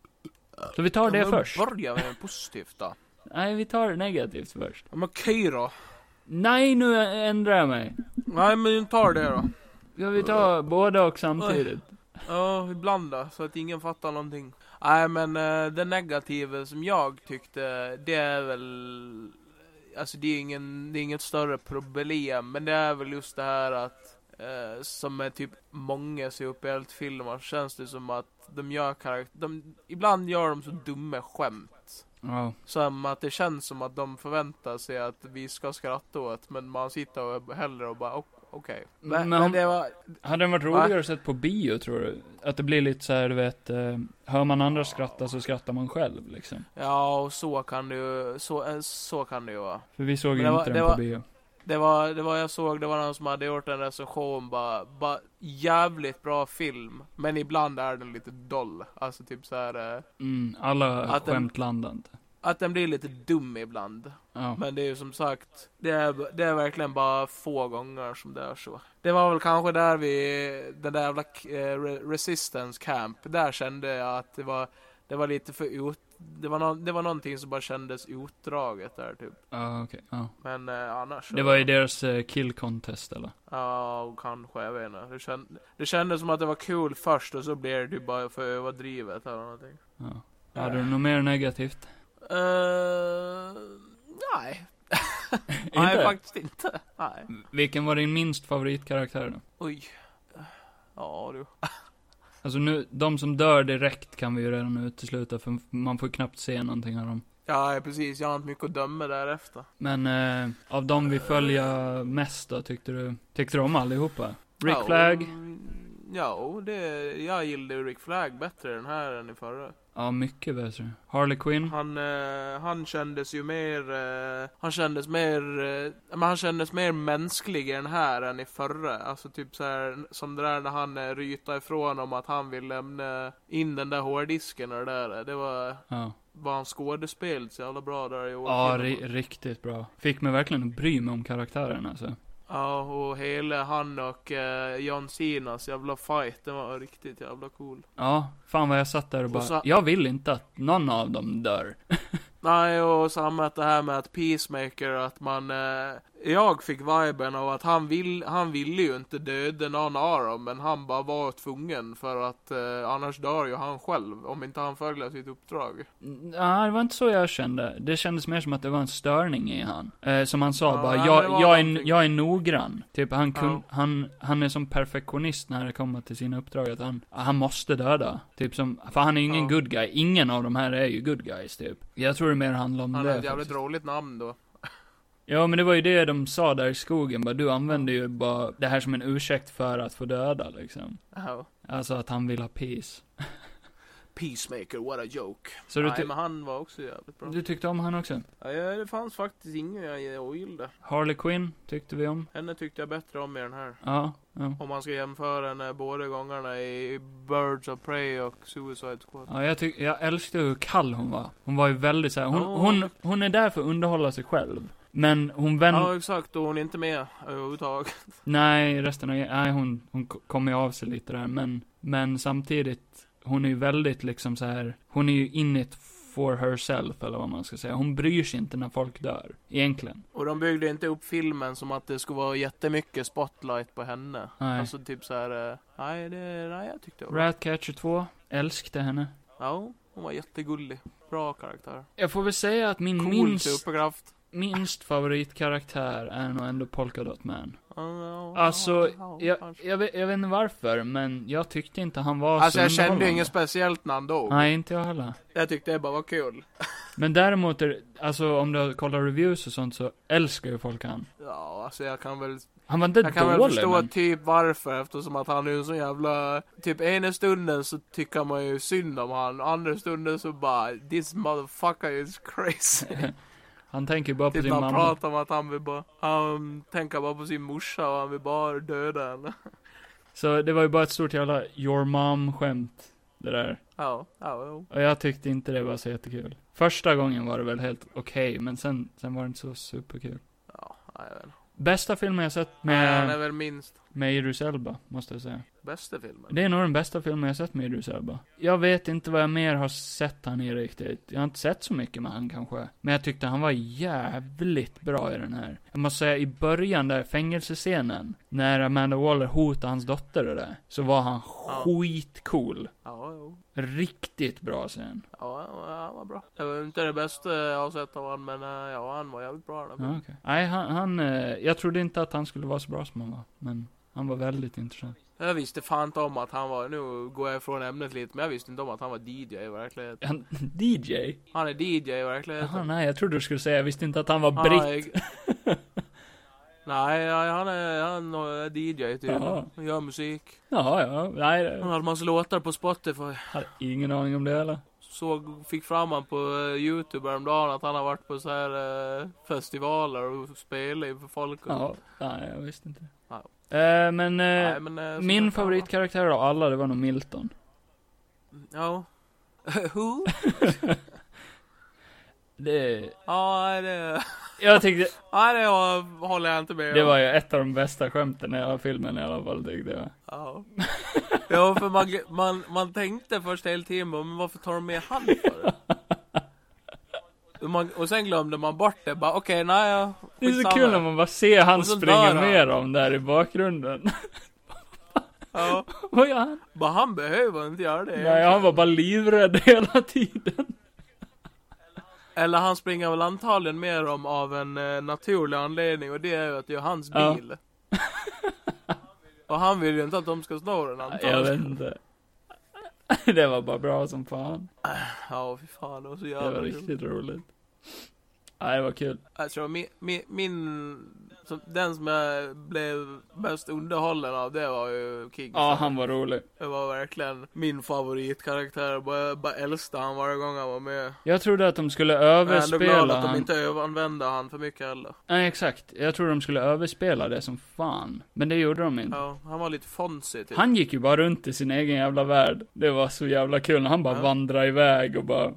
Så vi tar det men först. Börja med positivt då. Nej, vi tar negativt först. Ja, Men okej då. Nej, nu ändrar jag mig. Nej men ta det då. Ska vi ta båda och samtidigt? Ja, ibland då, så att ingen fattar någonting. Nej men uh, det negativa som jag tyckte, det är väl... Alltså det är, ingen, det är inget större problem, men det är väl just det här att eh, som med typ många superhjältefilmer känns det som att de gör karaktär, de, ibland gör de så dumma skämt. Ja. Som att det känns som att de förväntar sig att vi ska skratta åt, men man sitter och hellre och bara "Ok- okej. Men, Men men, om- det var, Hade den varit Va? roligare att sett på bio, tror du? Att det blir lite så här, du vet, eh, hör man andra skratta så skrattar man själv, liksom. Ja, och så kan det ju, så, eh, så kan det ju vara. För vi såg ju Men inte var- den på var- bio. Det var, det var jag såg, det var någon som hade gjort en recension bara, bara jävligt bra film. Men ibland är den lite doll. Alltså typ så här eh, Mm, alla skämt landade inte. Att den blir lite dum ibland. Ja. Men det är ju som sagt, det är, det är verkligen bara få gånger som det är så. Det var väl kanske där vi, den där jävla eh, Re- Resistance Camp, där kände jag att det var, det var lite för ut, det var, no, det var någonting som bara kändes utdraget där typ. Ja, okej. Ja. Men eh, annars Det var ju deras eh, kill contest, eller? Ja, och kanske, jag vet inte. Det, känd, det kändes som att det var kul först och så blev det typ bara för överdrivet eller någonting. Ja. Hade du något mer negativt? Uh, nej. nej, Inte? faktiskt inte. Nej. Vilken var din minst favoritkaraktär då? Oj. Ja, du. Alltså nu, de som dör direkt kan vi ju redan utesluta, för man får knappt se någonting av dem. Ja, precis. Jag har inte mycket att döma därefter. Men, eh, av de vi följer mest då, tyckte du, tyckte du om allihopa? Rick ja, Flag? mm, Ja, det, jag gillade ju Rick Flag bättre den här än i förra. Ja, mycket bättre. Harley Quinn. Han, eh, han kändes ju mer, eh, han kändes mer, eh, men han kändes mer mänsklig i den här än i förra. Alltså typ så här som det där när han eh, rytade ifrån om att han vill lämna in den där hårddisken och det där. Det var, Ja. var han skådespel så jävla bra där i år. Ja, ri riktigt bra. Fick mig verkligen att bry mig om karaktären alltså. Ja, och hela han och eh, John Cenas jävla fight, den var riktigt jävla cool. Ja, fan vad jag satt där och Och bara, så- jag vill inte att någon av dem dör. Nej, och samma att det här med att Peacemaker, att man... Eh, jag fick viben av att han, vill, han ville ju inte döda någon av dem, men han bara var tvungen för att eh, annars dör ju han själv, om inte han följer sitt uppdrag. Nej, det var inte så jag kände. Det kändes mer som att det var en störning i han. Eh, som han sa Ja, bara, nej, jag, jag, är, jag är noggrann. Typ han kun, Ja. han, han är som perfektionist när det kommer till sina uppdrag, att han, han måste döda. Typ som, för han är ju ingen Ja. good guy. Ingen av de här är ju good guys typ. Jag tror det mer handlar om Han det har ett jävligt roligt namn då. Ja men det var ju det de sa där i skogen, bara du använder ju bara det här som en ursäkt för att få döda liksom. Ja. Alltså att han vill ha peace. Peacemaker, what a joke. Så du, Nej, men han var också jävligt bra. du tyckte om han också? Ja, det fanns faktiskt ingen jag ogillade. Harley Quinn tyckte vi om. Henne tyckte jag bättre om i den här. Ja, ja. Om man ska jämföra henne båda gångerna i Birds of Prey och Suicide Squad. Ja, jag, tyck, jag älskade hur kall hon var. Hon var ju väldigt såhär, hon, Ja. hon, hon är där för att underhålla sig själv. Men hon vänder, Ja, exakt. Och hon är inte med överhuvudtaget. nej resten av, nej hon, hon k- kommer ju av sig lite där. Men, men samtidigt, hon är ju väldigt liksom så här. hon är ju in it for herself eller vad man ska säga. Hon bryr sig inte när folk dör. Egentligen. Och de byggde inte upp filmen som att det skulle vara jättemycket spotlight på henne. Nej. Alltså typ så här. eh, nej, det, nej jag tyckte det var. Ratcatcher 2, älskade henne. Ja, hon var jättegullig. Bra karaktär. Jag får väl säga att min Cool minst, superkraft. Minst favoritkaraktär är nog ändå Polka Dot Man. Ja, ja, Alltså, ja, Jag, jag, vet, jag vet inte varför, men jag tyckte inte han var Alltså så jag kände inget speciellt när han dog. Nej, inte jag heller. Jag tyckte det bara var kul. Men däremot, är, alltså om du kollar reviews och sånt så älskar ju folk han. Ja, alltså jag kan väl Han var inte Jag kan väl dålig, förstå men... typ varför eftersom att han är ju så jävla Typ ena stunden så tycker man ju synd om han andra stunden så bara This motherfucker is crazy han tänker bara på Typ sin när han mamma. pratar om att han vill bara Han tänker bara på sin morsa och han vill bara döda henne Så det var ju bara ett stort jävla your mom-skämt. Det där. Ja, ja, ja Och jag tyckte inte det var så jättekul. Första gången var det väl helt okej, men sen, sen var det inte så superkul. Ja, jag vet. Bästa filmen jag sett Nej, han är med, väl minst med Idris Elba, måste jag säga. bästa filmen Det är nog den bästa filmen jag sett med Idris Elba. Jag vet inte vad jag mer har sett han i riktigt. Jag har inte sett så mycket med han kanske. Men jag tyckte han var jävligt bra i den här. Jag måste säga, i början där, fängelsescenen, när Amanda Waller hotade hans dotter och det, så var han Ja. skitcool. Ja, ja, Riktigt bra scen. ja, han var bra Det var inte det bästa jag har sett av honom men eh, ja, han var jävligt bra den Ja, okej. Nej, han, han eh, jag trodde inte att han skulle vara så bra som han var. Men han var väldigt intressant. Jag visste fan inte om att han var, nu går jag ifrån ämnet lite, men jag visste inte om att han var DJ i verkligheten. Han, DJ? Han är DJ i verkligheten. Jaha, nej, jag trodde du skulle säga, jag visste inte att han var Han britt. är- Nej, han är, han är DJ. Jaha. Han gör musik. Jaha, ja, nej, Han jag hade massa låtar på Spotify. hade ingen aning om det heller. Såg, fick fram han på uh, Youtube häromdagen att han har varit på så här eh, festivaler och spelat inför folk. Och, Ja, nej, jag visste inte. Ja. Eh, men, eh, Nej, men, eh, min det favoritkaraktär av alla, det var nog Milton. Ja. Who? Det, Ja, det... jag tyckte, Nej, det håller jag inte med det om. var ju ett av de bästa skämten i hela filmen i alla fall, tyckte jag. Ja. ja, för man, man, man tänkte först hela tiden, men varför tar de med han för? Och, man, och sen glömde man bort det, bara okej, nej, ja, Det är så kul när man bara ser han springa med dem där i bakgrunden. Ja, Vad gör han? bara han behöver inte göra det. Nej, han var bara livrädd hela tiden. Eller han springer väl antagligen med dem av en eh, naturlig anledning, och det är ju att det är hans Ja. bil. och han vill ju inte att de ska sno den Jag antagligen. vet inte. Det var bara bra som fan. Ja, fy fan, det var så Det jävla var kul. riktigt roligt. Nej, det var kul. Jag tror min, min, min som, den som jag blev mest underhållen av det var ju King. Ja, han var rolig. Det var verkligen min favoritkaraktär. Bara, bara älskade han varje gång han var med. Jag trodde att de skulle Jag är ändå överspela glad att de han. inte överanvände han för mycket heller. Nej, exakt. Jag trodde de skulle överspela det som fan. Men det gjorde de inte. Ja, han var lite Fonzie typ. Han gick ju bara runt i sin egen jävla värld. Det var så jävla kul när han bara Ja. vandrade iväg och bara...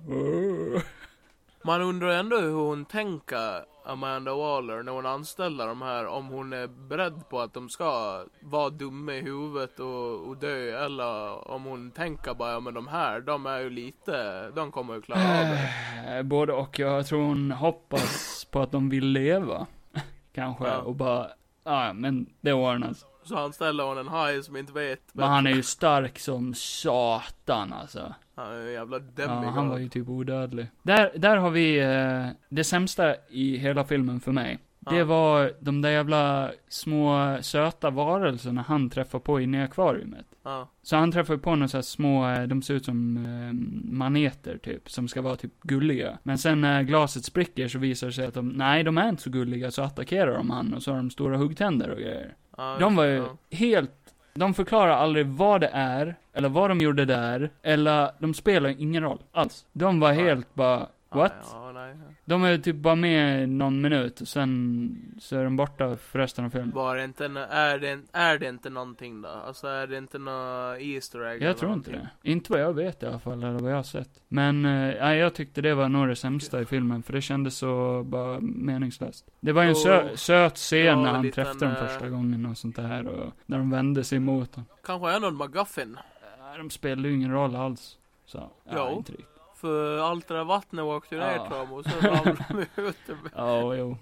Man undrar ändå hur hon tänker Amanda Waller när hon anställer de här om hon är beredd på att de ska vara dumma i huvudet och, och dö eller om hon tänker bara ja men de här de är ju lite, de kommer ju klara av det. Eh, Både och. Jag tror hon hoppas på att de vill leva. Kanske. Ja. Och bara... Ja, men det ordnas. Så anställer hon en haj som inte vet. Men han är ju stark som satan alltså. Han är en jävla Ja, demigod. han var ju typ odödlig. Där, där har vi eh, det sämsta i hela filmen för mig. Det Ja. var de där jävla små söta varelserna han träffar på inne i akvariumet. Ja. Så han träffar på några så här små, eh, de ser ut som eh, maneter typ, som ska vara typ gulliga. Men sen när glaset spricker så visar det sig att de, nej de är inte så gulliga, så attackerar de han och så har de stora huggtänder och grejer. ja De var ju ja. helt, de förklarar aldrig vad det är, eller vad de gjorde där, eller de spelar ingen roll alls. De var helt bara, what? Ja. De är typ bara med någon minut, och sen så är de borta för resten av filmen. Var det inte, är det, är det inte någonting då? Alltså är det inte nå Easter egg Jag tror inte det. Inte vad jag vet i alla fall, eller vad jag har sett. Men, nej, jag tyckte det var nog det sämsta i filmen, för det kändes så bara meningslöst. Det var ju en sö söt scen var när han träffade dem eh, första gången och sånt där, och när de vände sig mot honom. Kanske är någon McGuffin. Nej, de spelade ju ingen roll alls. Så, ja, inte riktigt. För allt det där vattnet åkte ju ner Ja. jag och så ramlade de ut. Ja, jo.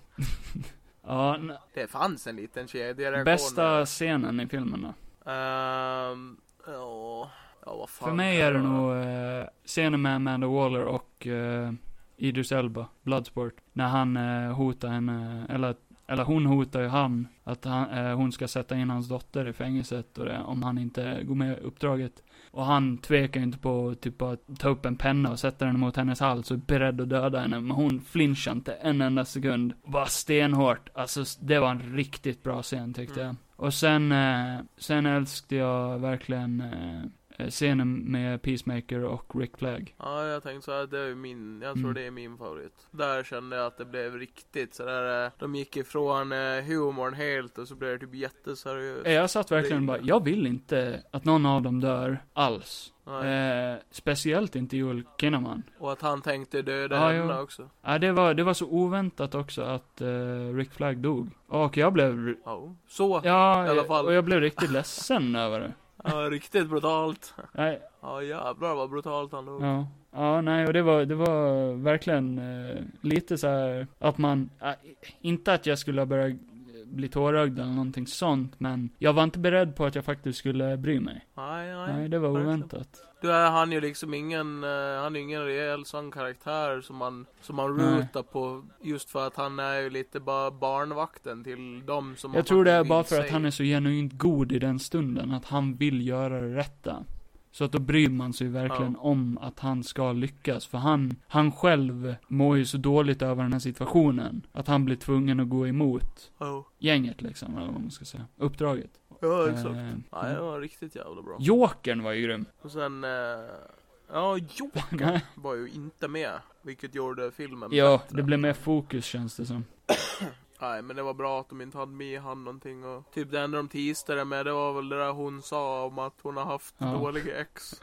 ja, Det fanns en liten kedjereaktion. bästa scenen i filmen då? Ehm, ja, ja vad fan För mig är det nog eh, scenen med Amanda Waller och eh, Idris Elba, Bloodsport. När han eh, hotar henne, eller, eller hon hotar ju han, att han, eh, hon ska sätta in hans dotter i fängelset och det, om han inte går med uppdraget. Och han tvekar ju inte på typ bara ta upp en penna och sätta den mot hennes hals och är beredd att döda henne. Men hon flinchar inte en enda sekund. Bara stenhårt. Alltså, det var en riktigt bra scen tyckte Mm. jag. Och sen, eh, sen älskade jag verkligen eh, scenen med Peacemaker och Rick Flag. Ja, jag tänkte så här, det är min, jag tror Mm. det är min favorit. Där kände jag att det blev riktigt sådär, eh, de gick ifrån eh, humorn helt och så blev det typ jätteseriöst. Jag satt verkligen bara, jag vill inte att någon av dem dör alls. Eh, speciellt inte Joel Kinnaman. Och att han tänkte döda Ja, henne jo. också. Ja, det var, det var så oväntat också att eh, Rick Flag dog. Och jag blev, Ja, så. ja, I alla fall. och jag blev riktigt ledsen över det. Ja, riktigt brutalt. Nej, Ja, jävlar vad brutalt han dog. ja. Ja, nej, och det var, det var verkligen eh, lite så här att man, äh, inte att jag skulle ha börjat bli tårögd eller någonting sånt, men jag var inte beredd på att jag faktiskt skulle bry mig. Nej, nej. Nej, det var verkligen. oväntat. Du är han ju liksom ingen, eh, han är ingen rejäl sån karaktär som man, som man rutar på just för att han är ju lite bara barnvakten till dem som Jag tror det är bara för att se. han är så genuint god i den stunden, att han vill göra det rätta. Så att då bryr man sig verkligen om att han ska lyckas, för han, han själv mår ju så dåligt över den här situationen, att han blir tvungen att gå emot Ja, gänget liksom, eller vad man ska säga. Uppdraget. Ja exakt. Eh, Nej, det var riktigt jävla bra. Jokern var ju grym. Och sen, eh, ja, Joker Nej. var ju inte med. Vilket gjorde filmen Ja, bättre. det blev mer fokus känns det som. Nej, men det var bra att de inte hade med han någonting och typ det enda de teasade med det var väl det där hon sa om att hon har haft Ja. dåliga ex.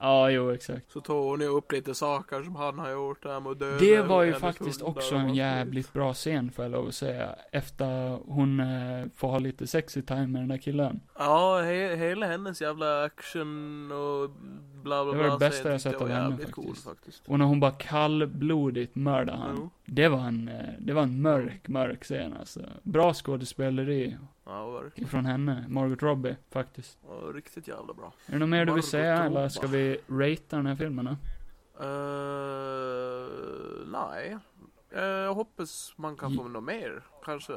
Ja, jo exakt. Så tog hon ju upp lite saker som han har gjort där med döda Det var ju faktiskt också en jävligt bra scen får jag lov att säga. Efter hon eh, får ha lite sexy time med den där killen. Ja, he hela hennes jävla action och bla bla Det bla. var det bästa jag sett av henne jävligt cool faktiskt. faktiskt. Och när hon bara kallblodigt mördar han. Jo. Det var en, eh, det var en mörk, mörk scen alltså. Bra skådespeleri Ja, från henne, Margot Robbie, faktiskt. Ja, riktigt jävla bra. Är det något mer du vill säga, eller Robbie. ska vi ratea den här filmen då? Uh, nej. Eh, jag hoppas man kan få något mer. Kanske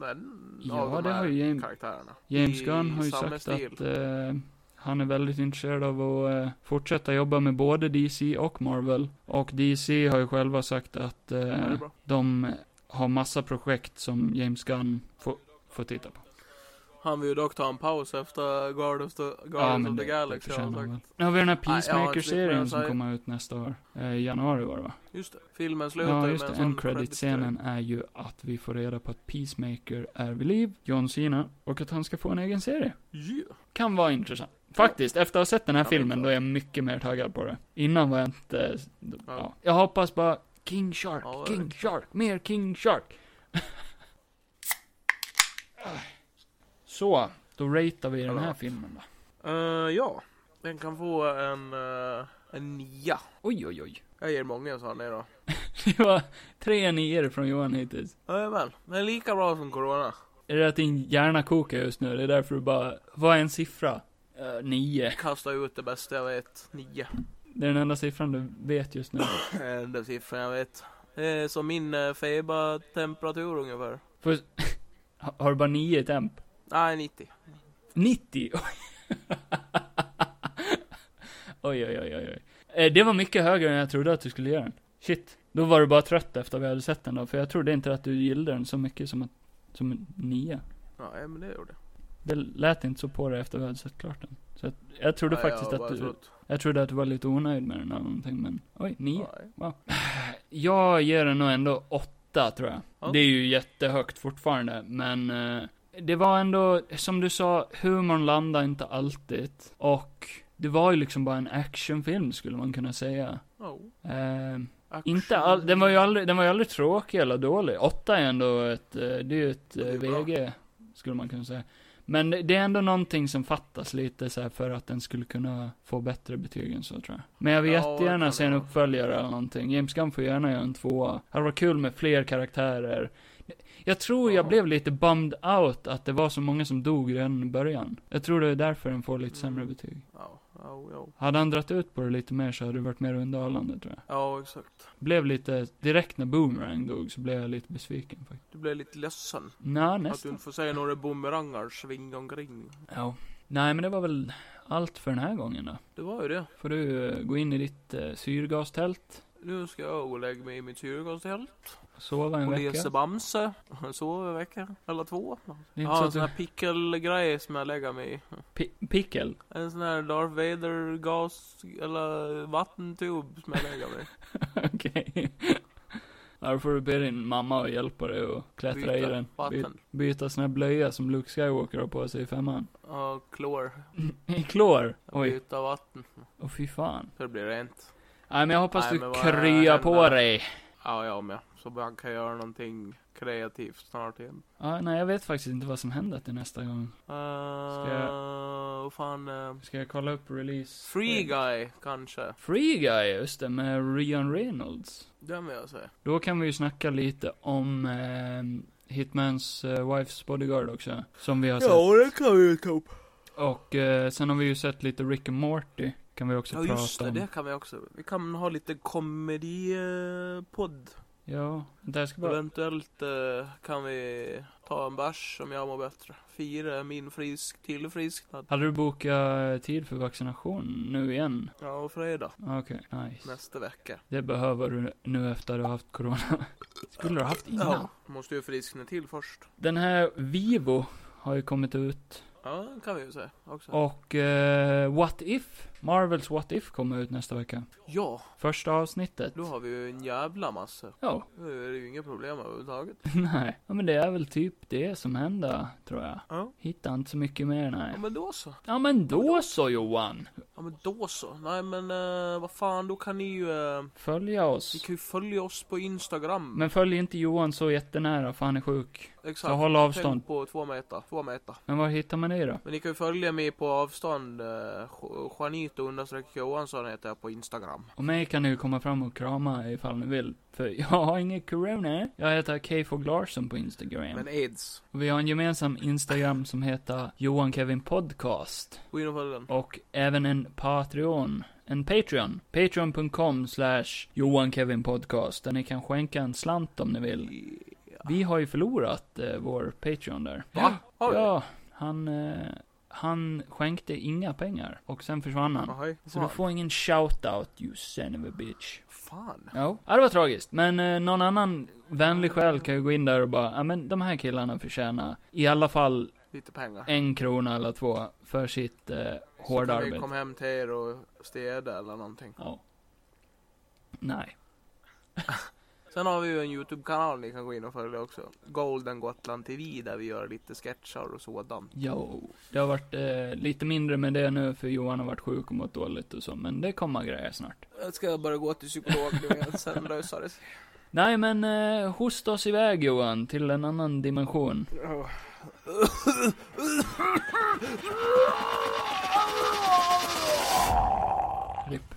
den Ja, av de här James- karaktärerna. James Gunn har ju sagt stil. att eh, han är väldigt intresserad av att eh, fortsätta jobba med både DC och Marvel. Och DC har ju själva sagt att Ja, är bra. de har massa projekt som James Gunn får, får titta på. Han vill ju dock ta en paus efter Guardians of the, Ja, Guardians men of the Galaxy har han sagt. Nu har vi den här Peacemaker-serien som kommer ut nästa år. Eh, januari var det va? Just det. Filmen slutar Ja, ju just med det. en credit-scenen är ju att vi får reda på att Peacemaker är vid liv, John Cena, och att han ska få en egen serie. Yeah. Kan vara intressant. Faktiskt, efter att ha sett den här Ja, filmen, men- då är jag mycket mer taggad på det. Innan var jag inte, ja. Ja. Jag hoppas bara, King Shark, Ja, King Shark, mer King Shark. Så, då ratear vi den här Ja. filmen då. Eh, ja. Den kan få en, eh, en nia. Oj, oj, oj. Jag ger många sådana då. Det var tre nior från Johan hittills. Jajamän. Den är lika bra som Corona. Är det att din hjärna kokar just nu? Det är därför du bara, vad är en siffra? Uh, nio. Kasta ut det bästa jag vet. Nio. Det är den enda siffran du vet just nu. Den siffran jag vet. Det är som min uh, febertemperatur ungefär. För, har du bara nio i temp? Nej, 90. 90? oj, oj, oj, oj, oj. Eh, Det var mycket högre än jag trodde att du skulle göra den. Shit. Då var du bara trött efter vi hade sett den då, för jag trodde inte att du gillade den så mycket som att, som en nia. Nej, men det gjorde det. Det lät inte så på dig efter vi hade sett klart den. Så att, jag trodde Nej, faktiskt jag att du, trott. jag trodde att du var lite onöjd med den eller någonting, men oj, nio. Nej. Jag ger den nog ändå åtta, tror jag. Ja. Det är ju jättehögt fortfarande, men eh, det var ändå, som du sa, humorn landade inte alltid. Och det var ju liksom bara en actionfilm, skulle man kunna säga. Oh. Eh, inte all, den var ju aldrig, den var ju aldrig tråkig eller dålig. Åtta är ändå ett, eh, det är ju ett är eh. VG, skulle man kunna säga. Men det är ändå någonting som fattas lite så här för att den skulle kunna få bättre betyg än så tror jag. Men jag vill Ja, jättegärna se en uppföljare eller någonting. James Gunn får gärna göra en tvåa. Det hade varit kul med fler karaktärer. Jag tror jag Ja. blev lite bummed out att det var så många som dog redan i början. Jag tror det är därför den får lite sämre Mm. betyg. Hade han dragit ut på det lite mer så hade det varit mer underhållande tror jag. Ja, exakt. Blev lite, direkt när Boomerang dog så blev jag lite besviken faktiskt. Du blev lite ledsen. Nja, Att du nästan. inte får se några bumeranger svinga omkring. Ja. Nej, men det var väl allt för den här gången då. Det var ju det. Får du eh, gå in i ditt uh, syrgastält, Nu ska jag gå och lägga mig i mitt syrgastält. Sova en Och vecka. läsa Bamse. Sova en vecka. Eller två. Det är Jag har så en att sån du... här pickelgrej som jag lägger mig i. Pi- Pickel? En sån här Darth Vader gas eller vattentub som jag lägger mig i. Okej. Ja, då får du be din mamma att hjälpa dig och klättra i Byta den. By, vatten. byta sån här blöja som Luke Skywalker har på sig i femman. Och klor. I klor? Oj. Byta vatten. Åh fy fan. Så det blir rent. Nej men jag hoppas Nej, du kryar på dig. Ja, jag med. Så man kan göra någonting kreativt snart igen. Ja, nej jag vet faktiskt inte vad som händer till nästa gång. Uh, jag- Vad fan. Uh, Ska jag kolla upp release? free Guy kanske. Free Guy, just det, med Ryan Reynolds. Den vill jag säga. Då kan vi ju snacka lite om eh, Hitmans eh, Wife's Bodyguard också. Som vi har sett. det kan vi ju ta upp. Och eh, sen har vi ju sett lite Rick and Morty. Kan vi också Ja prata just det, om. det kan vi också. Vi kan ha lite komedi-podd. Ja, det här ska bara... Eventuellt eh, kan vi ta en bärs om jag mår bättre. Fira min frisk tillfrisknad. Hade du bokat tid för vaccination nu igen? Ja, och fredag Okej, nice. nästa vecka. Det behöver du nu efter att du har haft corona. Skulle du ha haft innan? Ja, måste ju friskna till först. Den här Vivo har ju kommit ut. Ja, kan vi ju säga också. Och eh, What If? Marvels What If kommer ut nästa vecka. Ja, Första avsnittet. då har vi ju en jävla massa. Ja, Då är det ju inga problem överhuvudtaget. nej. Ja men det är väl typ det som händer, tror jag. Ja. Hittar inte så mycket mer, nej. Ja men då så. Ja men då så Johan. Ja men då så. Nej men uh, vad fan, då kan ni ju, uh, Följa ni oss. kan ju följa oss på Instagram. Men följ inte Johan så jättenära, för han är sjuk. Exakt. Så håll avstånd. Tänk på två meter, två meter. Men var hittar man dig då? Men ni kan ju följa mig på avstånd. Uh, Juanito understreck Johansson heter jag på Instagram. Och mig kan ni komma fram och krama ifall ni vill. För jag har ingen corona. Jag heter K Larsson på Instagram. Men aids. Och vi har en gemensam Instagram som heter Johan Kevin Podcast. Gå in och följ den. Och även en Patreon. En Patreon. Patreon.com slash Johan Kevin Podcast. Där ni kan skänka en slant om ni vill. Ja. Vi har ju förlorat eh, vår Patreon där. Va? Har vi? Ja, han, eh, han skänkte inga pengar. Och sen försvann han. Jaha, Så du får ingen shout-out, you son of a bitch. Fan. Ja, ja det var tragiskt. Men eh, någon annan vänlig själ kan ju gå in där och bara, ja men de här killarna förtjänar i alla fall Lite pengar. en krona eller två för sitt eh, hårda Så kan vi arbete. komma hem till er och städa eller någonting. Ja. Nej. Sen har vi ju en Youtube-kanal ni kan gå in och följa också. Golden Gotland TV där vi gör lite sketcher och sådant. Jo, det har varit eh, lite mindre med det nu för Johan har varit sjuk och mått dåligt och så, men det kommer grejer snart. Jag ska bara gå till psykolog nu igen, sen löser det sig. Nej men, eh, hosta oss iväg Johan, till en annan dimension. RIP.